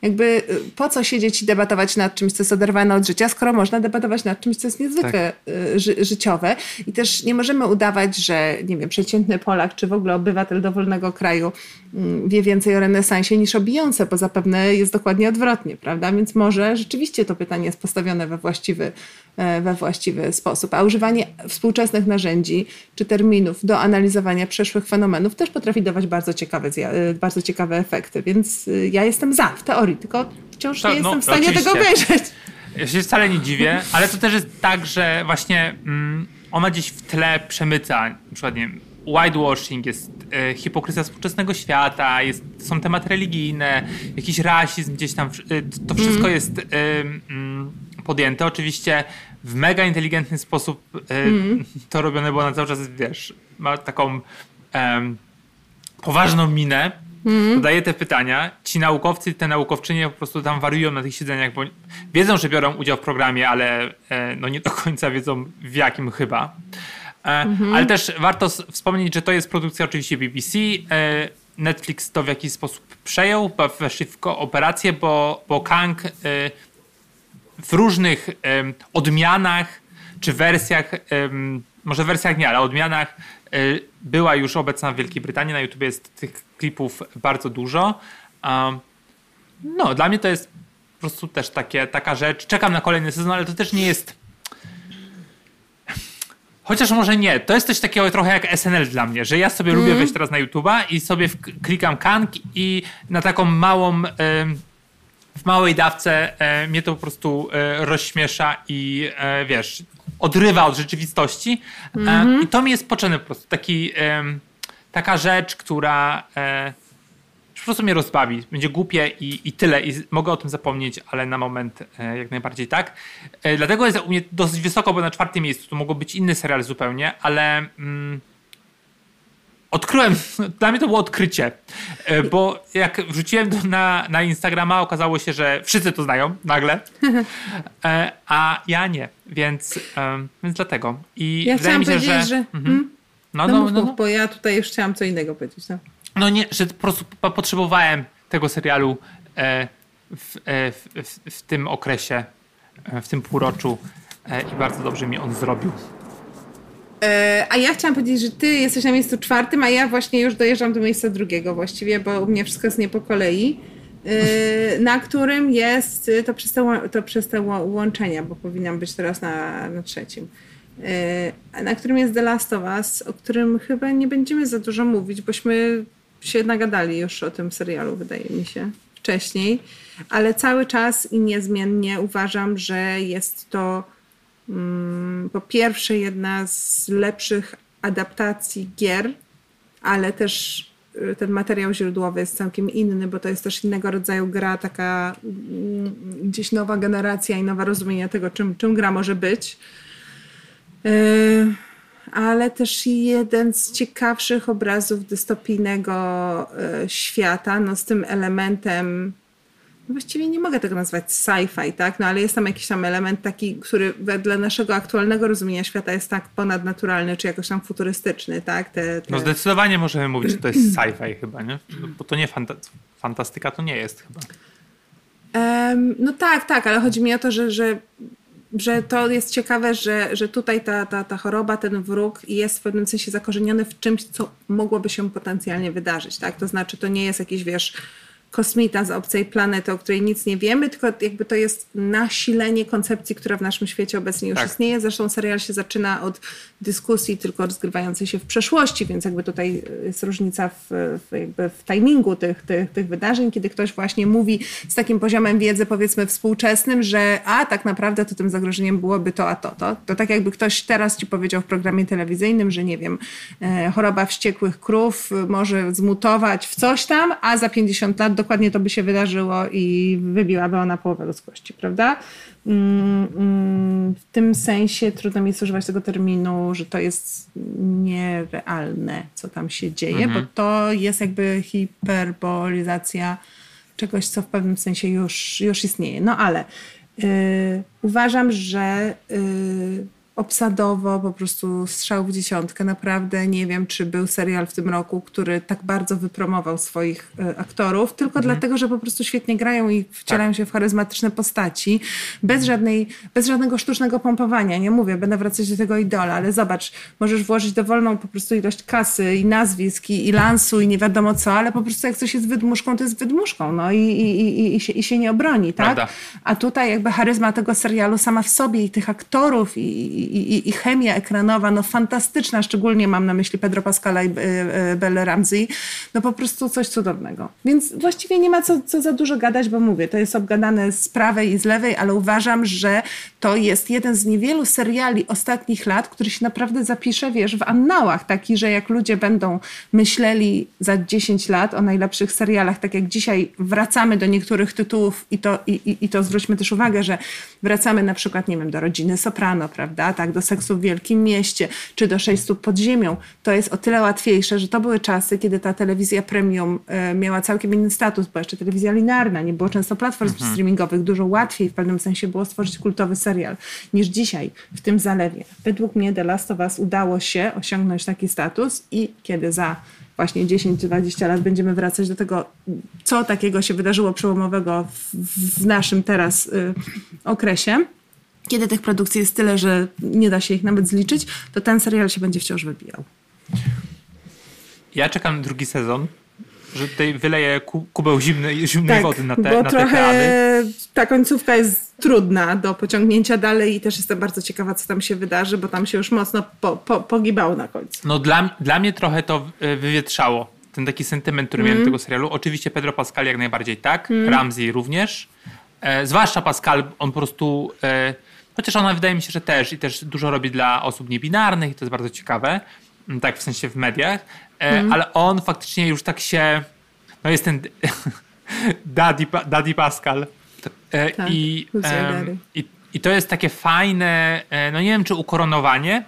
Jakby y, po co siedzieć i debatować nad czymś, co jest oderwane od życia, skoro można debatować nad czymś, co jest niezwykle tak. Y, ży życiowe. I też nie możemy udawać, że nie wiem, przeciętny Polak czy w ogóle obywatel dowolnego kraju mm, wie więcej o renesansie niż o Beyoncé, bo zapewne jest dokładnie odwrotnie, prawda? Więc może rzeczywiście to pytanie jest postawione we właściwy, e, we właściwy sposób. A używanie współczesnych narzędzi czy terminów do analizowania przeszłych fenomenów też potrafi dawać bardzo ciekawe, y, bardzo ciekawe efekty. Więc ja jestem za w teorii teorii, tylko wciąż to, nie no, jestem w stanie oczywiście. tego obejrzeć. Ja się wcale nie dziwię, ale to też jest tak, że właśnie mm, ona gdzieś w tle przemyca, na przykład, nie wiem, whitewashing, jest e, hipokryzja współczesnego świata, jest, są tematy religijne, jakiś rasizm gdzieś tam, e, to wszystko mm. jest e, mm, podjęte. Oczywiście w mega inteligentny sposób mm. to robione, bo ona cały czas, wiesz, ma taką poważną minę, mm. te pytania. Ci naukowcy, te naukowczynie po prostu tam wariują na tych siedzeniach, bo wiedzą, że biorą udział w programie, ale e, no nie do końca wiedzą w jakim chyba. Mm-hmm. Ale też warto wspomnieć, że to jest produkcja oczywiście BBC. E, Netflix to w jakiś sposób przejął, weszli w kooperację, bo, bo Kang w różnych odmianach czy wersjach, może wersjach nie, ale odmianach e, była już obecna w Wielkiej Brytanii. Na YouTube jest tych klipów bardzo dużo. No, dla mnie to jest po prostu też takie, taka rzecz. Czekam na kolejny sezon, ale to też nie jest. Chociaż może nie. To jest coś takiego trochę jak SNL dla mnie, że ja sobie lubię wejść teraz na YouTube'a i sobie klikam kank i na taką małą. w małej dawce e, mnie to po prostu e, rozśmiesza i e, wiesz, odrywa od rzeczywistości. E, I to mi jest potrzebny po prostu. Taki, taka rzecz, która e, po prostu mnie rozbawi. Będzie głupie i, i tyle. I mogę o tym zapomnieć, ale na moment e, jak najbardziej tak. E, dlatego jest u mnie dosyć wysoko, bo na czwartym miejscu to mogło być inny serial zupełnie, ale mm, odkryłem, dla mnie to było odkrycie, e, bo jak wrzuciłem to na, na Instagrama, okazało się, że wszyscy to znają nagle, e, a ja nie, więc, em, więc dlatego. I Ja chciałam mi się, powiedzieć, że... że... Mhm. No, No, no, mów, no, mów, no. bo ja tutaj już chciałam co innego powiedzieć. No. No nie, że po prostu po- potrzebowałem tego serialu e, w, e, w, w, w tym okresie, e, w tym półroczu e, i bardzo dobrze mi on zrobił. E, a ja chciałam powiedzieć, że ty jesteś na miejscu czwartym, a ja właśnie już dojeżdżam do miejsca drugiego właściwie, bo u mnie wszystko jest nie po kolei. E, na którym jest to przez te, to przez te łączenia, bo powinnam być teraz na, na trzecim. A na którym jest The Last of Us, o którym chyba nie będziemy za dużo mówić, bośmy się nagadali już o tym serialu, wydaje mi się, wcześniej. Ale cały czas i niezmiennie uważam, że jest to mm, po pierwsze jedna z lepszych adaptacji gier, ale też y, ten materiał źródłowy jest całkiem inny, bo to jest też innego rodzaju gra, taka mm, gdzieś nowa generacja i nowe rozumienie tego, czym, czym gra może być. Y, ale też jeden z ciekawszych obrazów dystopijnego y, świata, no z tym elementem no właściwie nie mogę tego nazwać sci-fi, tak? No ale jest tam jakiś tam element taki, który wedle naszego aktualnego rozumienia świata jest tak ponadnaturalny, czy jakoś tam futurystyczny, tak? Te, te... No zdecydowanie możemy mówić, że to jest sci-fi chyba, nie? Bo to nie fanta fantastyka, to nie jest chyba. Em, no tak, tak, ale chodzi mi o to, że, że, że to jest ciekawe, że, że tutaj ta, ta, ta choroba, ten wróg jest w pewnym sensie zakorzeniony w czymś, co mogłoby się potencjalnie wydarzyć, tak? To znaczy, to nie jest jakiś, wiesz, kosmita z obcej planety, o której nic nie wiemy, tylko jakby to jest nasilenie koncepcji, która w naszym świecie obecnie już Tak. istnieje. Zresztą serial się zaczyna od dyskusji tylko rozgrywającej się w przeszłości, więc jakby tutaj jest różnica w, w, jakby w timingu tych, tych, tych wydarzeń, kiedy ktoś właśnie mówi z takim poziomem wiedzy powiedzmy współczesnym, że a tak naprawdę to tym zagrożeniem byłoby to, a to, to. To tak jakby ktoś teraz ci powiedział w programie telewizyjnym, że nie wiem, e, choroba wściekłych krów e, może zmutować w coś tam, a za 50 lat dokładnie to by się wydarzyło i wybiłaby ona połowę ludzkości, prawda? Mm, mm, W tym sensie trudno mi jest używać tego terminu, że to jest nierealne, co tam się dzieje, bo to jest jakby hiperbolizacja czegoś, co w pewnym sensie już, już istnieje. No ale y, uważam, że y, obsadowo po prostu strzał w dziesiątkę. Naprawdę nie wiem, czy był serial w tym roku, który tak bardzo wypromował swoich y, aktorów, tylko dlatego, że po prostu świetnie grają i wcielają się w charyzmatyczne postaci, bez, żadnej, bez żadnego sztucznego pompowania. Nie mówię, będę wracać do tego idola, ale zobacz, możesz włożyć dowolną po prostu ilość kasy i nazwisk i, i lansu i nie wiadomo co, ale po prostu jak coś jest wydmuszką, to jest wydmuszką, no i, i, i, i, się, i się nie obroni, tak? Prawda. A tutaj jakby charyzma tego serialu sama w sobie i tych aktorów i, i, i, chemia ekranowa, no fantastyczna, szczególnie mam na myśli Pedro Pascala i e, e, Belle Ramsey, no po prostu coś cudownego. Więc właściwie nie ma co, co za dużo gadać, bo mówię, to jest obgadane z prawej i z lewej, ale uważam, że to jest jeden z niewielu seriali ostatnich lat, który się naprawdę zapisze, wiesz, w annałach, taki, że jak ludzie będą myśleli za 10 lat o najlepszych serialach, tak jak dzisiaj wracamy do niektórych tytułów i to, i, i, i to zwróćmy też uwagę, że wracamy na przykład, nie wiem, do Rodziny Soprano, prawda? Tak, do seksu w wielkim mieście, czy do sześciu pod ziemią. To jest o tyle łatwiejsze, że to były czasy, kiedy ta telewizja premium e, miała całkiem inny status, była jeszcze telewizja linearna, nie było często platform mhm. streamingowych, dużo łatwiej w pewnym sensie było stworzyć kultowy serial niż dzisiaj w tym zalewie. Według mnie The Last of Us udało się osiągnąć taki status i kiedy za właśnie 10-20 lat będziemy wracać do tego, co takiego się wydarzyło przełomowego w, w naszym teraz y, okresie, kiedy tych produkcji jest tyle, że nie da się ich nawet zliczyć, to ten serial się będzie wciąż wybijał. Ja czekam na drugi sezon że tutaj wyleje kubeł zimnej, zimnej tak, wody na te, bo na trochę te ta końcówka jest trudna do pociągnięcia dalej i też jestem bardzo ciekawa, co tam się wydarzy, bo tam się już mocno po, po, pogibało na końcu. No dla, dla mnie trochę to e, wywietrzało, ten taki sentyment, który mm. miałem tego serialu. Oczywiście Pedro Pascal jak najbardziej tak, mm. Ramsey również. E, zwłaszcza Pascal, on po prostu... E, chociaż ona wydaje mi się, że też i też dużo robi dla osób niebinarnych i to jest bardzo ciekawe, tak w sensie w mediach, mm. ale on faktycznie już tak się, no jest ten Daddy, Daddy Pascal e, tak, I, i, i to jest takie fajne, e, no nie wiem czy ukoronowanie,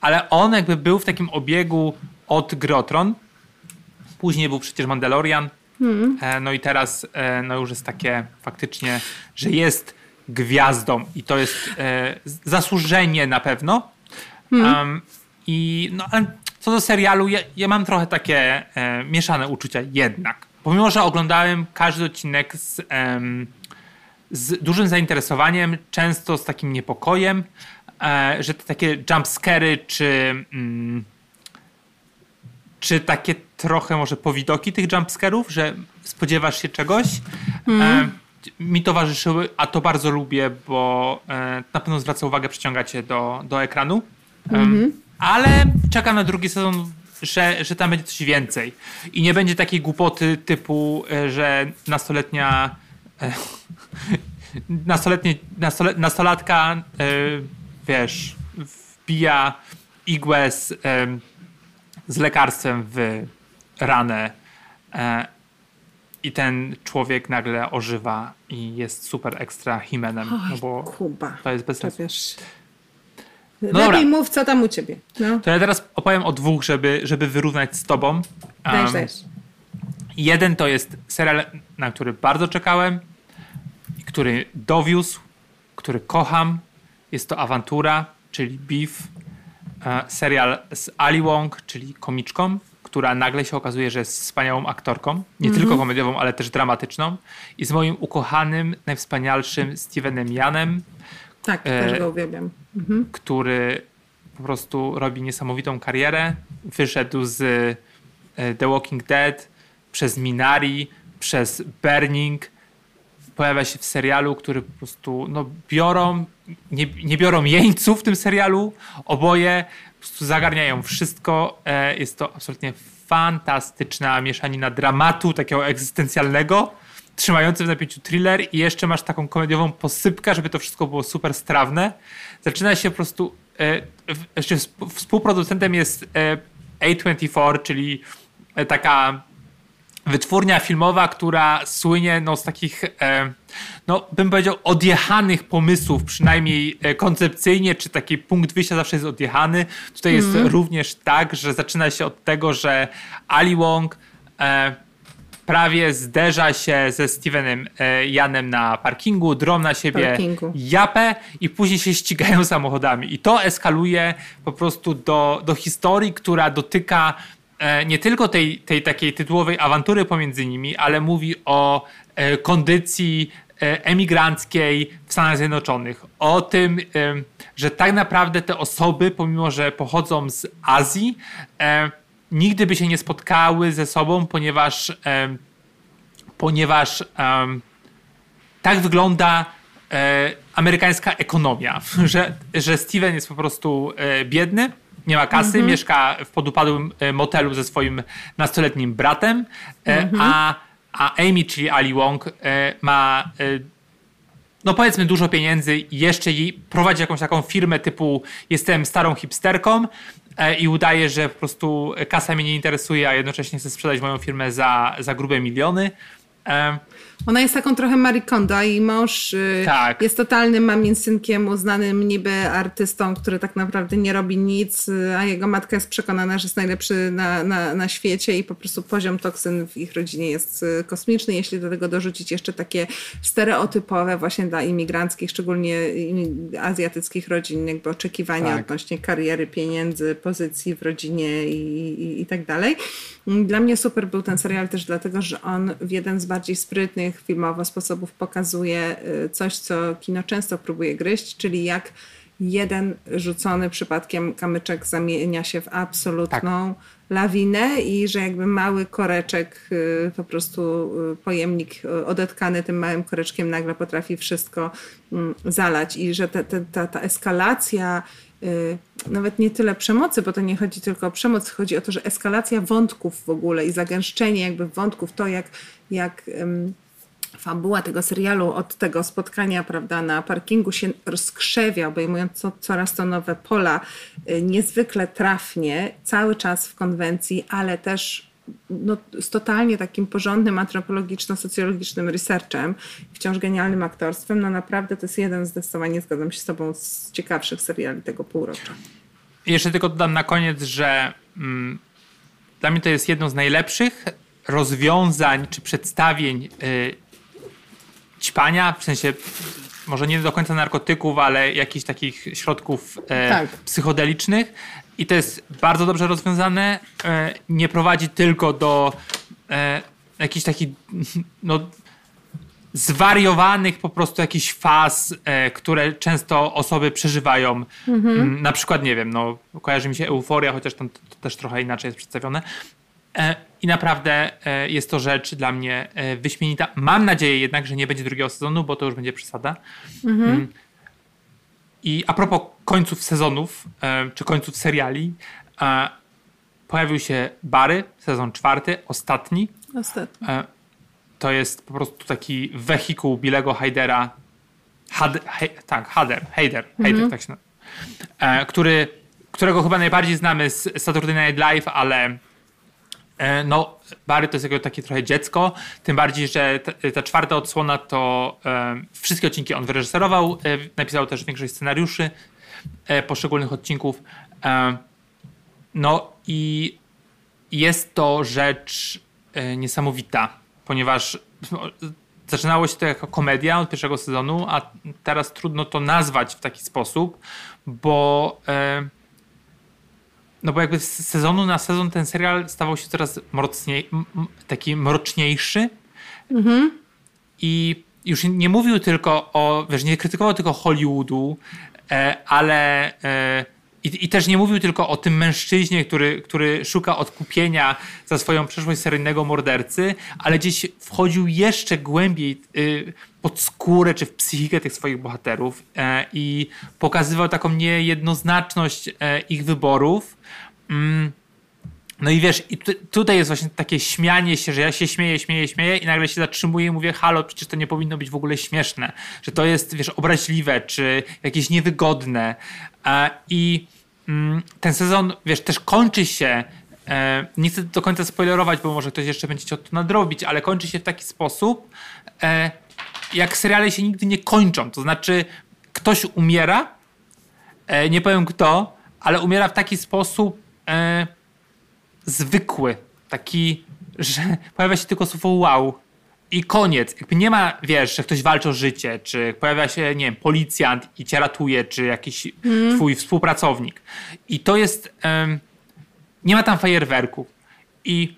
ale on jakby był w takim obiegu od Grotron, później był przecież Mandalorian, mm. no i teraz no już jest takie faktycznie, że jest gwiazdą i to jest zasłużenie na pewno. Um, I no, ale co do serialu, ja, ja mam trochę takie e, mieszane uczucia jednak. Pomimo, że oglądałem każdy odcinek z, z dużym zainteresowaniem, często z takim niepokojem, e, że te takie jumpscary czy, mm, czy takie trochę może powidoki tych jumpscarów, że spodziewasz się czegoś, mm. Mi towarzyszyły, a to bardzo lubię, bo e, na pewno zwraca uwagę, przyciąga cię do, do ekranu. -hmm ale czekam na drugi sezon, że, że tam będzie coś więcej. I nie będzie takiej głupoty typu, e, że nastoletnia. E, nastoletnie, nastole, nastolatka, e, wiesz, wbija igłę z, z lekarstwem w ranę i ten człowiek nagle ożywa i jest super ekstra himenem. no bo Kuba, to jest bez sensu. No Lepiej dobra. mów, co tam u ciebie. No. To ja teraz opowiem o dwóch, żeby, żeby wyrównać z tobą. Um, dajesz, dajesz. Jeden to jest serial, na który bardzo czekałem, który dowiózł, który kocham. Jest to Awantura, czyli Beef. E, serial z Ali Wong, czyli komiczką, która nagle się okazuje, że jest wspaniałą aktorką. Nie mm -hmm. tylko komediową, ale też dramatyczną. I z moim ukochanym, najwspanialszym Stevenem Janem. Tak, e, też go uwielbiam mhm. który po prostu robi niesamowitą karierę. Wyszedł z e, The Walking Dead, przez Minari, przez Burning. Pojawia się w serialu, który po prostu no, biorą, nie, nie biorą jeńców w tym serialu. Oboje prostu zagarniają wszystko. E, jest to absolutnie fantastyczna mieszanina dramatu takiego egzystencjalnego trzymający w napięciu thriller i jeszcze masz taką komediową posypkę, żeby to wszystko było super strawne. Zaczyna się po prostu, e, jeszcze współproducentem jest e, A24, czyli taka wytwórnia filmowa, która słynie no, z takich, no bym powiedział, odjechanych pomysłów, przynajmniej koncepcyjnie, czy taki punkt wyjścia zawsze jest odjechany. Tutaj jest mhm. również tak, że zaczyna się od tego, że Ali Wong prawie zderza się ze Stevenem e, Janem na parkingu, drom na siebie parkingu. japę i później się ścigają samochodami. I to eskaluje po prostu do, do historii, która dotyka e, nie tylko tej, tej takiej tytułowej awantury pomiędzy nimi, ale mówi o e, kondycji emigranckiej w Stanach Zjednoczonych. O tym, że tak naprawdę te osoby, pomimo że pochodzą z Azji, nigdy by się nie spotkały ze sobą, ponieważ, ponieważ tak wygląda e, amerykańska ekonomia, że, że Steven jest po prostu e, biedny, nie ma kasy, -hmm. mieszka w podupadłym e, motelu ze swoim nastoletnim bratem, mm -hmm. a, a Amy, czyli Ali Wong, e, ma e, no powiedzmy dużo pieniędzy i jeszcze jej prowadzi jakąś taką firmę typu jestem starą hipsterką, E, i udaje, że po prostu kasa mnie nie interesuje, a jednocześnie chce sprzedać moją firmę za, za grube miliony. Ona jest taką trochę Marie Kondo i mąż y, tak. jest totalnym maminsynkiem, uznanym niby artystą, który tak naprawdę nie robi nic, y, a jego matka jest przekonana, że jest najlepszy na, na, na świecie i po prostu poziom toksyn w ich rodzinie jest y, kosmiczny. Jeśli do tego dorzucić jeszcze takie stereotypowe właśnie dla imigranckich, szczególnie azjatyckich rodzin, jakby oczekiwania tak. odnośnie kariery, pieniędzy, pozycji w rodzinie i, i, i tak dalej. Dla mnie super był ten serial też dlatego, że on w jeden z bardziej sprytnych filmowo sposobów pokazuje y, coś, co kino często próbuje gryźć, czyli jak jeden rzucony przypadkiem kamyczek zamienia się w absolutną tak. lawinę i że jakby mały koreczek, y, po prostu y, pojemnik odetkany tym małym koreczkiem nagle potrafi wszystko mm, zalać i że ta, ta, ta eskalacja nawet nie tyle przemocy, bo to nie chodzi tylko o przemoc, chodzi o to, że eskalacja wątków w ogóle i zagęszczenie jakby wątków, to jak, jak fabuła tego serialu od tego spotkania prawda, na parkingu się rozkrzewia, obejmując co, coraz to nowe pola, y, niezwykle trafnie, cały czas w konwencji, ale też no, z totalnie takim porządnym antropologiczno-socjologicznym researchem, wciąż genialnym aktorstwem, no naprawdę to jest jeden zdecydowanie, zgadzam się z tobą, z ciekawszych seriali tego półrocza. Jeszcze tylko dodam na koniec, że mm, dla mnie to jest jedno z najlepszych rozwiązań czy przedstawień y, ćpania, w sensie może nie do końca narkotyków, ale jakichś takich środków e, tak. psychodelicznych. I to jest bardzo dobrze rozwiązane. E, nie prowadzi tylko do e, jakichś takich no, zwariowanych po prostu jakichś faz, e, które często osoby przeżywają. Mhm. Mm, na przykład, nie wiem, no, kojarzy mi się euforia, chociaż tam to, to też trochę inaczej jest przedstawione. I naprawdę jest to rzecz dla mnie wyśmienita. Mam nadzieję jednak, że nie będzie drugiego sezonu, bo to już będzie przesada. Mhm. I a propos końców sezonów, czy końców seriali, pojawił się Bary, sezon czwarty, ostatni. Ostatni. To jest po prostu taki wehikuł Bilego Haidera. Had, he, tak, Hader, Heider, Heider, mhm. tak się nazywa. Który, którego chyba najbardziej znamy z Saturday Night Live, ale E, no, Barry to jest jego takie trochę dziecko, tym bardziej, że ta, ta czwarta odsłona to e, wszystkie odcinki on wyreżyserował, e, napisał też większość scenariuszy e, poszczególnych odcinków. E, no i jest to rzecz e, niesamowita, ponieważ zaczynało się to jako komedia od pierwszego sezonu, a teraz trudno to nazwać w taki sposób, bo no bo jakby z sezonu na sezon ten serial stawał się coraz mrocniej, taki mroczniejszy. Mhm. I już nie mówił tylko o, wiesz, nie krytykował tylko Hollywoodu, e, ale e, i, I, też nie mówił tylko o tym mężczyźnie, który, który szuka odkupienia za swoją przeszłość seryjnego mordercy, ale gdzieś wchodził jeszcze głębiej y, pod skórę czy w psychikę tych swoich bohaterów e, i pokazywał taką niejednoznaczność e, ich wyborów. Mm. No i wiesz, i tutaj jest właśnie takie śmianie się, że ja się śmieję, śmieję, śmieję i nagle się zatrzymuję i mówię, halo, przecież to nie powinno być w ogóle śmieszne, że to jest, wiesz, obraźliwe, czy jakieś niewygodne. E, I ten sezon, wiesz, też kończy się e, nie chcę do końca spoilerować, bo może ktoś jeszcze będzie chciał to nadrobić, ale kończy się w taki sposób, e, jak seriale się nigdy nie kończą. To znaczy, ktoś umiera, nie powiem kto, ale umiera w taki sposób, e, zwykły, taki, że pojawia się tylko słowo wow i koniec. Jakby nie ma, wiesz, że ktoś walczy o życie, czy pojawia się, nie wiem, policjant i cię ratuje, czy jakiś mm. twój współpracownik. I to jest, um, nie ma tam fajerwerków. I,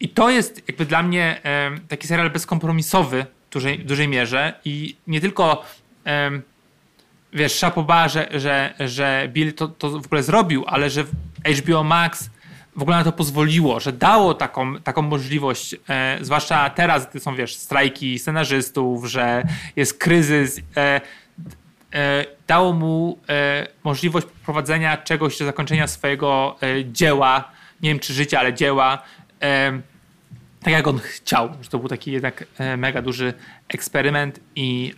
I to jest jakby dla mnie um, taki serial bezkompromisowy w dużej, dużej mierze i nie tylko um, wiesz, szapoba, że, że, że Bill to, to w ogóle zrobił, ale że HBO Max w ogóle na to pozwoliło, że dało taką, taką możliwość, e, zwłaszcza teraz, gdy są, wiesz, strajki scenarzystów, że jest kryzys, e, e, dało mu e, możliwość prowadzenia czegoś do zakończenia swojego e, dzieła, nie wiem czy życia, ale dzieła, e, tak jak on chciał, że to był taki jednak mega duży eksperyment i,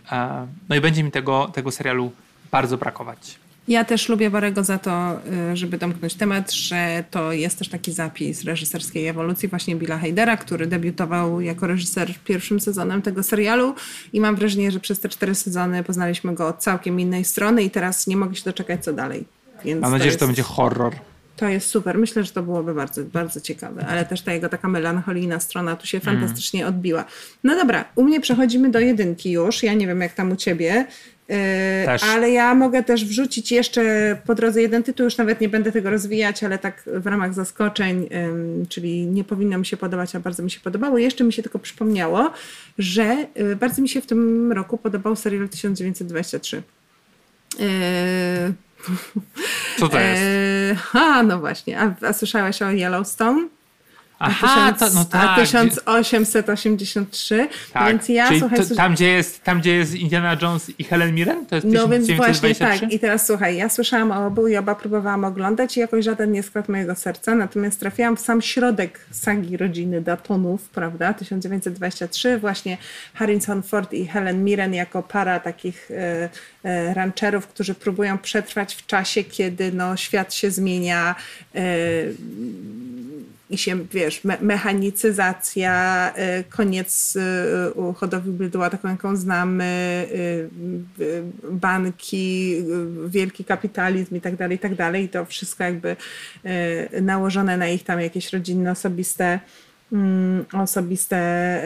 no i będzie mi tego, tego serialu bardzo brakować. Ja też lubię Barego za to, y, żeby domknąć temat, że to jest też taki zapis reżyserskiej ewolucji właśnie Billa Heidera, który debiutował jako reżyser pierwszym sezonem tego serialu i mam wrażenie, że przez te cztery sezony poznaliśmy go od całkiem innej strony i teraz nie mogę się doczekać co dalej. Więc mam nadzieję, jest... że to będzie horror. To jest super. Myślę, że to byłoby bardzo, bardzo ciekawe, ale też ta jego taka melancholijna strona tu się mm. fantastycznie odbiła. No dobra, u mnie przechodzimy do jedynki już. Ja nie wiem, jak tam u ciebie. Yy, też. Ale ja mogę też wrzucić jeszcze po drodze jeden tytuł, już nawet nie będę tego rozwijać, ale tak w ramach zaskoczeń, czyli nie powinno mi się podobać, a bardzo mi się podobało. Jeszcze mi się tylko przypomniało, że y, bardzo mi się w tym roku podobał serial 1923. Co to jest? a, no właśnie. A, a słyszałaś o Yellowstone? Aha, 1000, to, no tak. 1883. Tak. Więc ja, Czyli słuchaj, to, tam, gdzie jest, tam, gdzie jest Indiana Jones i Helen Mirren? To jest No więc właśnie tak. I teraz słuchaj, ja słyszałam o obu i oba próbowałam oglądać i jakoś żaden nie skradł mojego serca. Natomiast trafiłam w sam środek sagi rodziny Datonów, prawda? 1923. Właśnie Harrison Ford i Helen Mirren jako para takich e, e, rancherów, którzy próbują przetrwać w czasie, kiedy no, świat się zmienia. E, i się, wiesz, me mechanicyzacja, y, koniec y, hodowli bydła, taką jaką znamy, y, banki, wielki kapitalizm i tak dalej, i tak dalej. I to wszystko jakby nałożone na ich tam jakieś rodzinne, osobiste mm, osobiste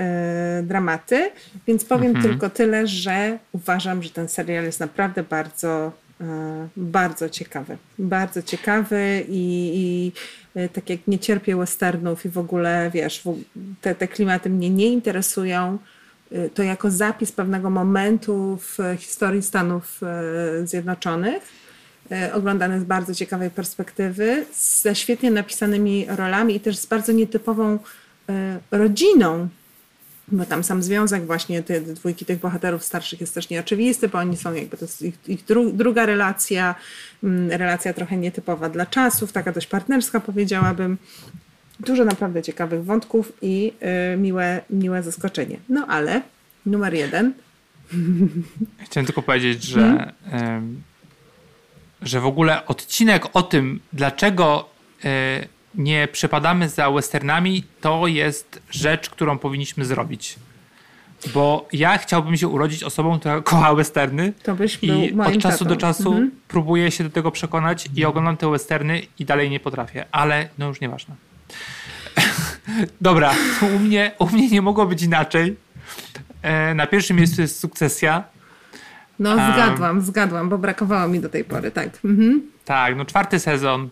dramaty. Więc powiem mhm. tylko tyle, że uważam, że ten serial jest naprawdę bardzo bardzo ciekawy. Bardzo ciekawy i, i, e, tak jak nie cierpię westernów i w ogóle, wiesz, te, te klimaty mnie nie interesują, e, to jako zapis pewnego momentu w historii Stanów Zjednoczonych, oglądany z bardzo ciekawej perspektywy, ze świetnie napisanymi rolami i też z bardzo nietypową rodziną, bo tam sam związek właśnie te dwójki tych bohaterów starszych jest też nieoczywisty, bo oni są jakby, to jest ich, ich dru, druga relacja, mm, relacja trochę nietypowa dla czasów, taka dość partnerska powiedziałabym. Dużo naprawdę ciekawych wątków i y, miłe, miłe zaskoczenie. No ale numer jeden. Chciałem tylko powiedzieć, że, hmm? że w ogóle odcinek o tym, dlaczego y, nie przepadamy za westernami, to jest rzecz, którą powinniśmy zrobić. Bo ja chciałbym się urodzić osobą, która kocha westerny. To byś I od czasu tatą. do czasu mhm. próbuję się do tego przekonać i oglądam te westerny i dalej nie potrafię. Ale no już nieważne. Dobra, u mnie, u mnie nie mogło być inaczej. E, na pierwszym miejscu jest sukcesja. No zgadłam, um, zgadłam, bo brakowało mi do tej pory, tak. Mhm. Tak, no czwarty sezon,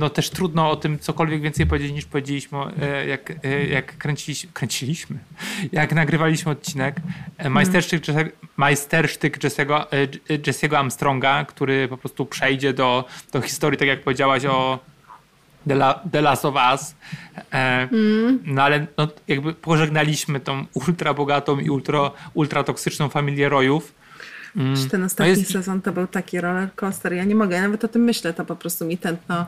no też trudno o tym cokolwiek więcej powiedzieć niż powiedzieliśmy, e, jak, e, jak kręciliśmy, kręciliśmy, jak nagrywaliśmy odcinek. E, majstersztyk, majstersztyk Jesse'ego, Jesse'ego Armstronga, który po prostu przejdzie do, do historii, tak jak powiedziałaś o The, La, The Last of Us. Mm. No ale no, jakby pożegnaliśmy tą ultra bogatą i ultra, ultra toksyczną familię rojów Mm. Ten ostatni no jest... sezon to był taki roller coaster? Ja nie mogę, ja nawet o tym myślę, to po prostu mi tętno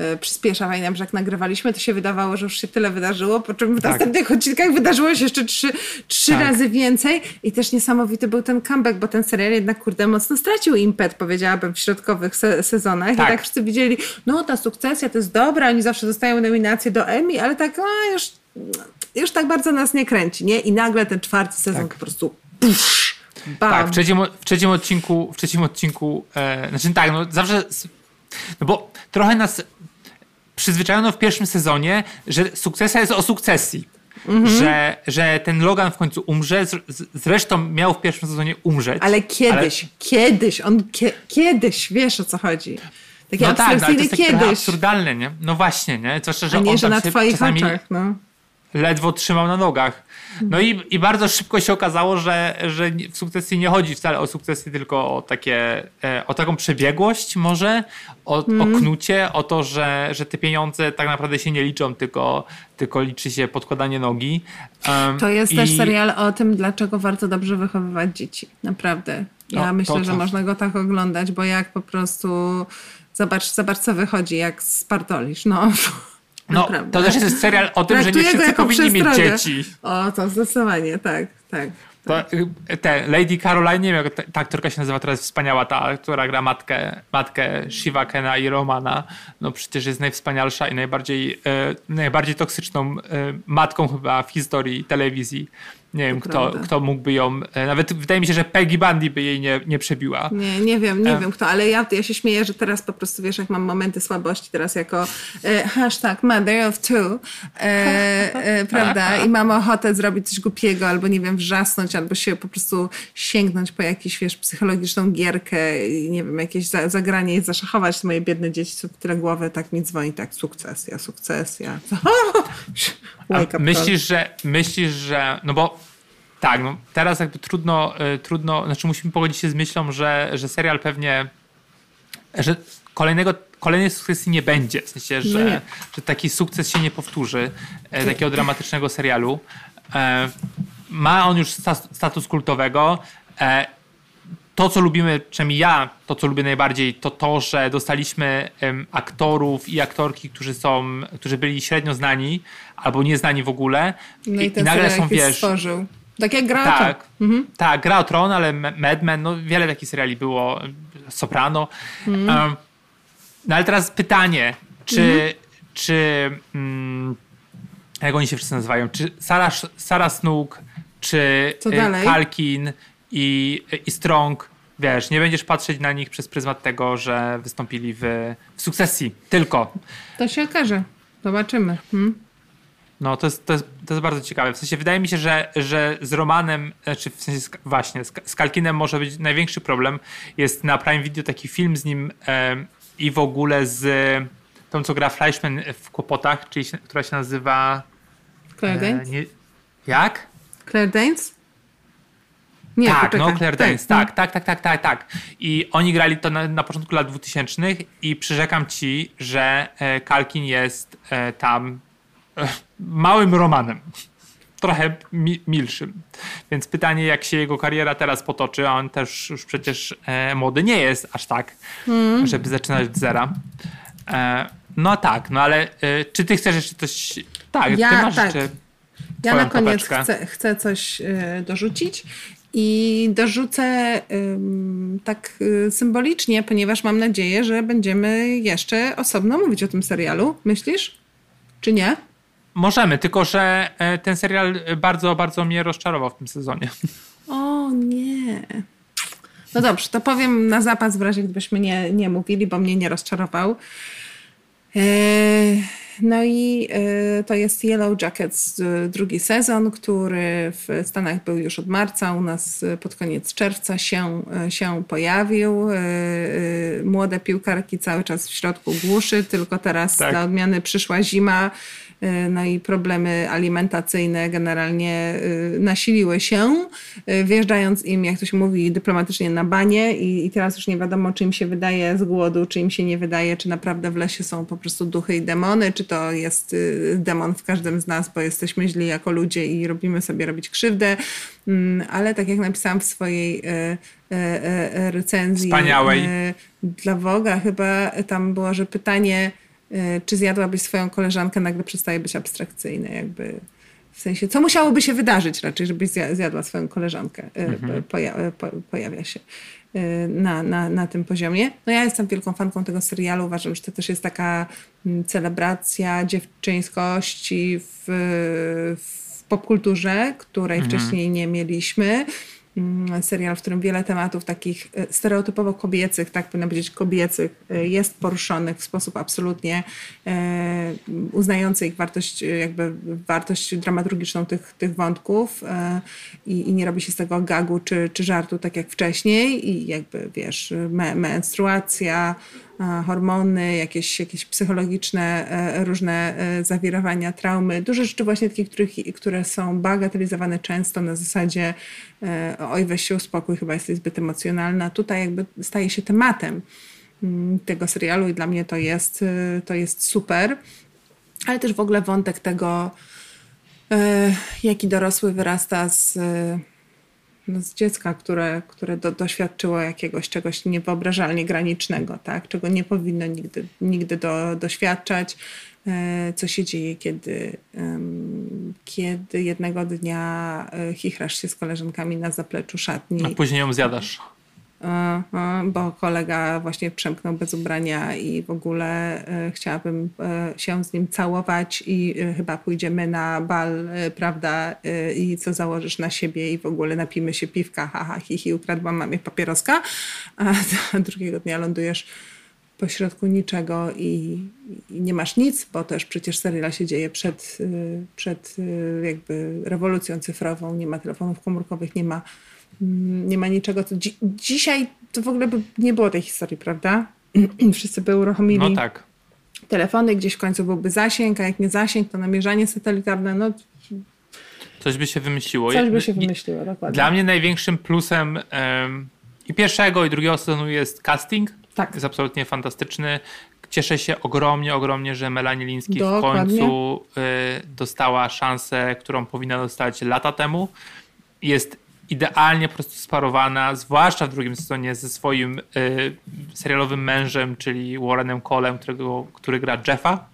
y, przyspiesza. Pamiętam, że jak nagrywaliśmy, to się wydawało, że już się tyle wydarzyło, po czym w tak. następnych odcinkach wydarzyło się jeszcze trzy, trzy tak. razy więcej i też niesamowity był ten comeback, bo ten serial jednak, kurde, mocno stracił impet, powiedziałabym, w środkowych se sezonach tak. i tak wszyscy widzieli, no ta sukcesja to jest dobra, oni zawsze dostają nominacje do Emmy, ale tak, a już, już tak bardzo nas nie kręci, nie? I nagle ten czwarty sezon tak. po prostu pusz, Bam. Tak, w trzecim, w trzecim odcinku, w trzecim odcinku, e, znaczy tak, no zawsze, no bo trochę nas przyzwyczajono w pierwszym sezonie, że sukcesja jest o sukcesji. Mhm. Że, że ten Logan w końcu umrze. Zresztą miał w pierwszym sezonie umrzeć. Ale kiedyś, ale... kiedyś, on kie, kiedyś, wiesz o co chodzi. Takie no tak, no, ale to jest kiedyś. absurdalne, nie? No właśnie, nie? Zwłaszcza, że A nie, on że na twoich oczach, no. Ledwo trzymał na nogach. No i, i bardzo szybko się okazało, że, że w sukcesji nie chodzi wcale o sukcesję, tylko o, takie, e, o taką przebiegłość może, o, mm. o mhm. knucie, o to, że, że te pieniądze tak naprawdę się nie liczą, tylko, tylko liczy się podkładanie nogi. Um, to jest i... też serial o tym, dlaczego warto dobrze wychowywać dzieci. Naprawdę. Ja no, myślę, to, że można go tak oglądać, bo jak po prostu zobacz, zobacz co wychodzi, jak spartolisz. No. No, to też jest serial o tym, że nie wszyscy powinni mieć dzieci. O, to zdecydowanie, tak, tak. To, y, te, Lady Caroline, nie wiem jak ta, ta aktorka się nazywa teraz wspaniała, ta, która gra matkę, matkę Shiva Kena i Romana. No przecież jest najwspanialsza i najbardziej, e, najbardziej toksyczną e, matką chyba w historii telewizji. Nie wiem, kto, kto mógłby ją. E, nawet wydaje mi się, że Peggy Bundy by jej nie, nie przebiła. Nie, nie wiem, nie e. wiem kto, ale ja, ja się śmieję, że teraz po prostu wiesz, jak mam momenty słabości, teraz jako e, hashtag mother of two, e, e, prawda? I mam ochotę zrobić coś głupiego, albo nie wiem, wrzasnąć, albo się po prostu sięgnąć po jakąś, wiesz, psychologiczną gierkę i nie wiem, jakieś za, zagranie i zaszachować moje biedne dzieci, co tyle głowy, tak mi dzwoni, tak, myślisz, że, myślisz, że, no bo tak, no teraz jakby trudno, y, trudno, znaczy musimy pogodzić się z myślą, że, że serial pewnie, że kolejnego, kolejnej sukcesji nie będzie, w sensie, że, że taki sukces się nie powtórzy, e, takiego dramatycznego serialu. E, ma on już status kultowego. E, to, co lubimy, przynajmniej ja, to, co lubię najbardziej, to to, że dostaliśmy aktorów i aktorki, którzy są, którzy byli średnio znani albo nieznani w ogóle. No i, i, i nagle są, wiesz... Stworzył. Tak jak gra tak, mhm. tak, gra o Tron, ale Mad Men, no wiele takich seriali było, Soprano. Mhm. Um, no ale teraz pytanie, czy, mhm. czy um, jak oni się wszyscy nazywają, czy Sarah, Sarah Snook, czy y, Kalkin i, i Strong, wiesz, nie będziesz patrzeć na nich przez pryzmat tego, że wystąpili w, w sukcesji, tylko. To się okaże, zobaczymy. Hmm? No, to jest, to, jest, to jest bardzo ciekawe. W sensie wydaje mi się, że, że z Romanem, znaczy w sensie właśnie, z, z Kalkinem może być największy problem. Jest na Prime Video taki film z nim e, i w ogóle z tą, co gra Fleischman w Kłopotach, czyli, która się nazywa... Claire e, Danes? Nie, jak? Claire Danes? Nie, tak, no Claire tak, Danes, tak, tak, tak, tak, tak, tak. I oni grali to na, na początku lat 2000 i przyrzekam ci, że e, Kalkin jest e, tam małym romanem. Trochę mi milszym. Więc pytanie, jak się jego kariera teraz potoczy, a on też już przecież e, młody nie jest aż tak, mm. żeby zaczynać od zera. E, no tak, no ale e, czy ty chcesz jeszcze coś... Tak, ja, ty masz tak. jeszcze Ja na koniec chcę, chcę coś e, dorzucić. I dorzucę tak y, symbolicznie, ponieważ mam nadzieję, że będziemy jeszcze osobno mówić o tym serialu. Myślisz? Czy nie? Możemy, tylko że e, ten serial bardzo, bardzo mnie rozczarował w tym sezonie. O nie. No dobrze, to powiem na zapas w razie gdybyśmy nie, nie mówili, bo mnie nie rozczarował. E, no i e, to jest Yellow Jackets drugi sezon, który w Stanach był już od marca, u nas pod koniec czerwca się, się pojawił. Młode piłkarki cały czas w środku głuszy, tylko teraz tak. dla odmiany przyszła zima Y, no i problemy alimentacyjne generalnie y, nasiliły się, y, wjeżdżając im, jak to się mówi dyplomatycznie, na banie i, i teraz już nie wiadomo, czy im się wydaje z głodu, czy im się nie wydaje, czy naprawdę w lesie są po prostu duchy i demony, czy to jest demon w każdym z nas, bo jesteśmy źli jako ludzie i robimy sobie robić krzywdę, mm, ale tak jak napisałam w swojej recenzji Wspaniałej. dla Woga chyba tam było, że pytanie E, czy zjadłabyś swoją koleżankę, nagle przestaje być abstrakcyjne, jakby w sensie, co musiałoby się wydarzyć raczej, żebyś zjadła swoją koleżankę, e, mhm. poja pojawia się e, na, na, na tym poziomie. No ja jestem wielką fanką tego serialu, uważam, że to też jest taka mm, celebracja dziewczyńskości w, w popkulturze, której mhm. wcześniej nie mieliśmy. Mm, serial, w którym wiele tematów takich e, stereotypowo kobiecych, tak powinno powiedzieć kobiecych, e, jest poruszonych w sposób absolutnie e, uznający ich wartość, jakby wartość dramaturgiczną tych, tych wątków i, i nie robi się z tego gagu czy, czy żartu tak jak wcześniej. I jakby wiesz, me, menstruacja, hormony, jakieś, jakieś psychologiczne e, różne e, zawirowania, traumy. Dużo rzeczy właśnie takich, których, które są bagatelizowane często na zasadzie e, oj weź się uspokój, chyba jesteś zbyt emocjonalna. Tutaj jakby staje się tematem mm, tego serialu i dla mnie to jest, to jest super. Ale też w ogóle wątek tego, jaki dorosły wyrasta z z dziecka, które, które do, doświadczyło jakiegoś czegoś niewyobrażalnie granicznego, tak? czego nie powinno nigdy, nigdy do, doświadczać. E, co się dzieje, kiedy, kiedy jednego dnia e, chichrasz się z koleżankami na zapleczu szatni. A później ją zjadasz. E, bo kolega właśnie przemknął bez ubrania i w ogóle chciałabym się z nim całować i chyba pójdziemy na bal, prawda, i co założysz na siebie i w ogóle napijmy się piwka, haha, hihi, ukradłam mamie papieroska, a drugiego dnia lądujesz pośrodku niczego i, i, nie masz nic, bo też przecież serial się dzieje przed, przed jakby rewolucją cyfrową, nie ma telefonów komórkowych, nie ma, nie ma niczego. Co dzi dzisiaj to w ogóle by nie było tej historii, prawda? Wszyscy by uruchomili no tak. telefony, gdzieś w końcu byłby zasięg, a jak nie zasięg, to namierzanie satelitarne, no Coś by się wymyśliło. Coś by się wymyśliło, dokładnie. Dla mnie największym plusem um, i pierwszego, i drugiego sezonu jest casting tak. Jest absolutnie fantastyczny. Cieszę się ogromnie, ogromnie, że Melanie Liński w końcu y, dostała szansę, którą powinna dostać lata temu. Jest idealnie po prostu sparowana, zwłaszcza w drugim sezonie ze swoim y, serialowym mężem, czyli Warrenem Colem, którego, który gra Jeffa.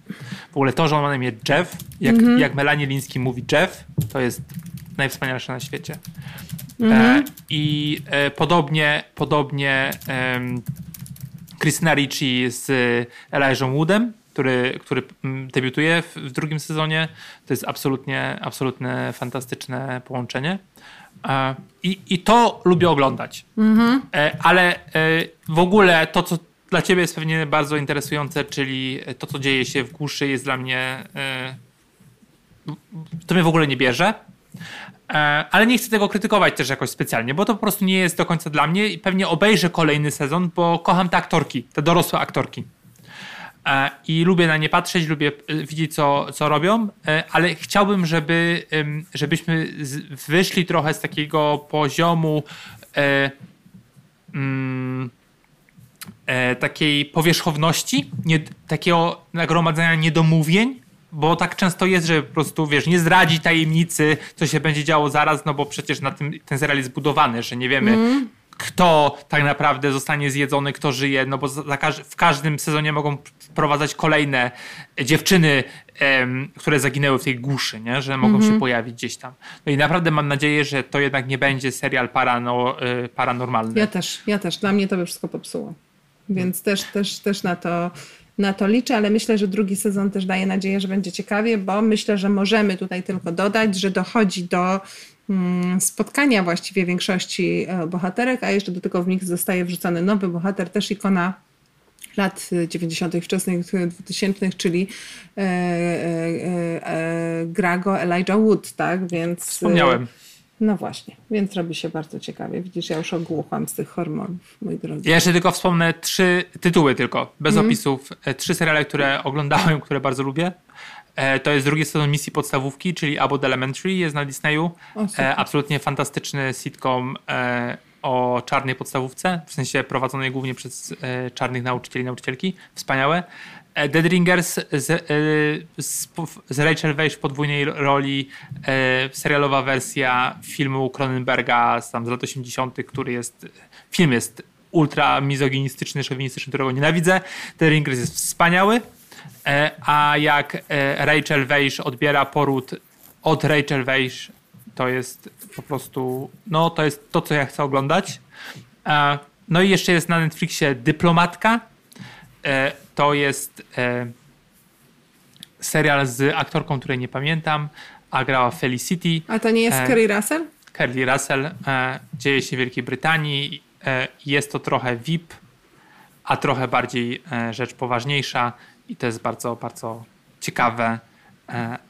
W ogóle to, że on ma na imię Jeff, jak, mm -hmm. jak Melanie Liński mówi Jeff, to jest najwspanialsze na świecie. Mm -hmm. e, I e, podobnie, podobnie Christina Ricci z Elijah Woodem, który, który debiutuje w, w, drugim sezonie. To jest absolutnie, absolutne fantastyczne połączenie. I, I to lubię oglądać. Mhm. E, ale e, w ogóle to, co dla ciebie jest pewnie bardzo interesujące, czyli to, co dzieje się w głuszy, jest dla mnie. E, to mnie w ogóle nie bierze. E, ale nie chcę tego krytykować też jakoś specjalnie, bo to po prostu nie jest do końca dla mnie i pewnie obejrzę kolejny sezon, bo kocham te aktorki, te dorosłe aktorki. E, I lubię na nie patrzeć, lubię e, widzieć, co, co robią, ale chciałbym, żeby, żebyśmy wyszli trochę z takiego poziomu mm, takiej powierzchowności, nie, takiego nagromadzenia niedomówień, bo tak często jest, że po prostu, wiesz, nie zdradzi tajemnicy, co się będzie działo zaraz, no bo przecież na tym ten serial jest budowany, że nie wiemy, mm. Kto tak naprawdę zostanie zjedzony, kto żyje, no bo za, w każdym sezonie mogą wprowadzać kolejne dziewczyny, em, które zaginęły w tej głuszy, nie? że mogą mm -hmm. się mhm. pojawić gdzieś tam. No i naprawdę mam nadzieję, że to jednak nie będzie serial parano, y, paranormalny. Ja też, ja też. Dla mnie to by wszystko popsuło. Więc też, też, też na to na to liczę, ale myślę, że drugi sezon też daje nadzieję, że będzie ciekawie, bo myślę, że możemy tutaj tylko dodać, że dochodzi do spotkania właściwie większości e, bohaterek, a jeszcze do tego w nich zostaje wrzucony nowy bohater, też ikona lat 90., wczesnych 2000, czyli e, e, e, Grago Elijah Wood, tak? Więc. Wspomniałem. No właśnie, więc robi się bardzo ciekawie. Widzisz, ja już ogłucham z tych hormonów, mój drogi. Ja jeszcze tylko wspomnę trzy tytuły tylko, bez mm. opisów. E, trzy seriale, które oglądałem, które bardzo lubię. E, to jest drugi sezon misji podstawówki, czyli Abbott Elementary, jest na Disneyu. O, e, absolutnie fantastyczny sitcom o czarnej podstawówce, w sensie prowadzonej głównie przez czarnych nauczycieli i nauczycielki. Wspaniałe. E, Dead Ringers z, e, z, z Rachel Weisz w podwójnej roli, e, serialowa wersja filmu Cronenberga z, tam z lat 80., który jest, film jest ultra mizoginistyczny, szowinistyczny, którego nienawidzę. Dead Ringers jest wspaniały, a jak Rachel Weisz odbiera poród od Rachel Weisz, to jest po prostu, no to jest to, co ja chcę oglądać. No i jeszcze jest na Netflixie Dyplomatka, E, to jest e, serial z aktorką, której nie pamiętam, a grała Felicity. A to nie jest Kerry Russell? Kerry Russell. Dzieje się w Wielkiej Brytanii. E, jest to trochę VIP, a trochę bardziej rzecz poważniejsza i to jest bardzo, bardzo ciekawe.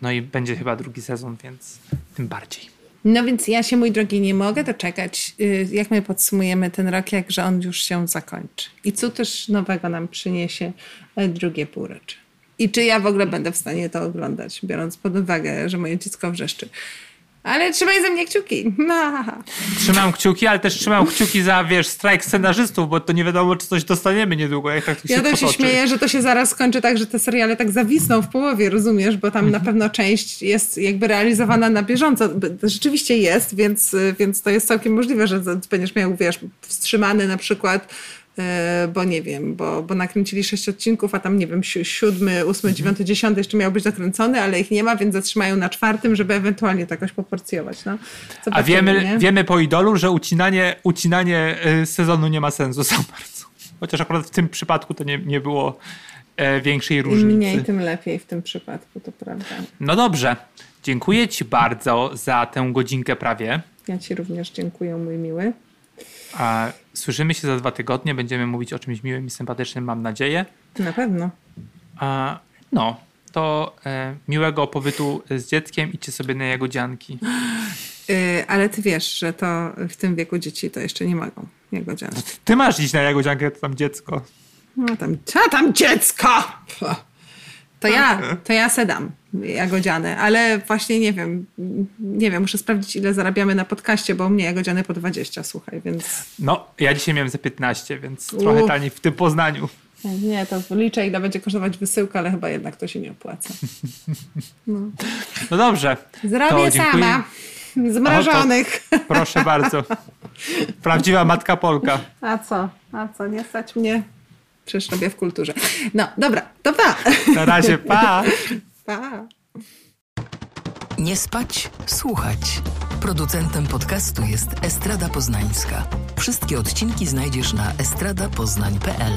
No i będzie chyba drugi sezon, więc tym bardziej. No więc ja się, mój drogi, nie mogę doczekać, y, jak my podsumujemy ten rok, jakże on już się zakończy. I co też nowego nam przyniesie e, drugie półrocze. I czy ja w ogóle będę w stanie to oglądać, biorąc pod uwagę, że moje dziecko wrzeszczy. Ale trzymaj ze mnie kciuki. No. Trzymam kciuki, ale też trzymam kciuki za, wiesz, strajk scenarzystów, bo to nie wiadomo, czy coś dostaniemy niedługo, jak tak się Ja to potoczy. się śmieję, że to się zaraz skończy tak, że te seriale tak zawisną w połowie, rozumiesz? Bo tam na Mhm. pewno część jest jakby realizowana na bieżąco. Rzeczywiście jest, więc, więc to jest całkiem możliwe, że będziesz miał, wiesz, wstrzymany na przykład bo nie wiem, bo, bo nakręcili sześć odcinków, a tam nie wiem, si- siódmy, Mhm. ósmy, dziewiąty, dziesiąty jeszcze miał być nakręcony, ale ich nie ma, więc zatrzymają na czwartym, żeby ewentualnie to jakoś poporcjować. No. A Zobaczymy, wiemy, nie? wiemy po idolu, że ucinanie, ucinanie y, sezonu nie ma sensu za bardzo. Chociaż akurat w tym przypadku to nie, nie było e, większej Im różnicy. mniej, tym lepiej w tym przypadku, to prawda. No dobrze. Dziękuję Ci bardzo za tę godzinkę prawie. Ja ci również dziękuję, mój miły. A słyszymy się za dwa tygodnie. Będziemy mówić o czymś miłym i sympatycznym, mam nadzieję. Na pewno. A, no, to e, miłego pobytu z dzieckiem. Idźcie sobie na jagodzianki. Yy, ale ty wiesz, że to w tym wieku dzieci to jeszcze nie mogą jagodziany. Ty masz iść na jagodziankę, to tam dziecko. No tam, co tam dziecko? To ja, to ja sedam jagodziane, ale właśnie nie wiem, nie wiem, muszę sprawdzić ile zarabiamy na podcaście, bo u mnie jagodziane po 20, słuchaj, więc No, ja dzisiaj miałem za 15, więc trochę taniej w tym Poznaniu. nie, to liczę ile będzie kosztować wysyłka, ale chyba jednak to się nie opłaca. No dobrze. Zrobię sama. Zmrażonych. Proszę bardzo. Prawdziwa matka Polka. A co? A co? Nie stać mnie? Przecież robię w kulturze. No, dobra, to pa. Na razie, pa! Pa. Nie spać, słuchać. Producentem podcastu jest Estrada Poznańska. Wszystkie odcinki znajdziesz na estradapoznań.pl.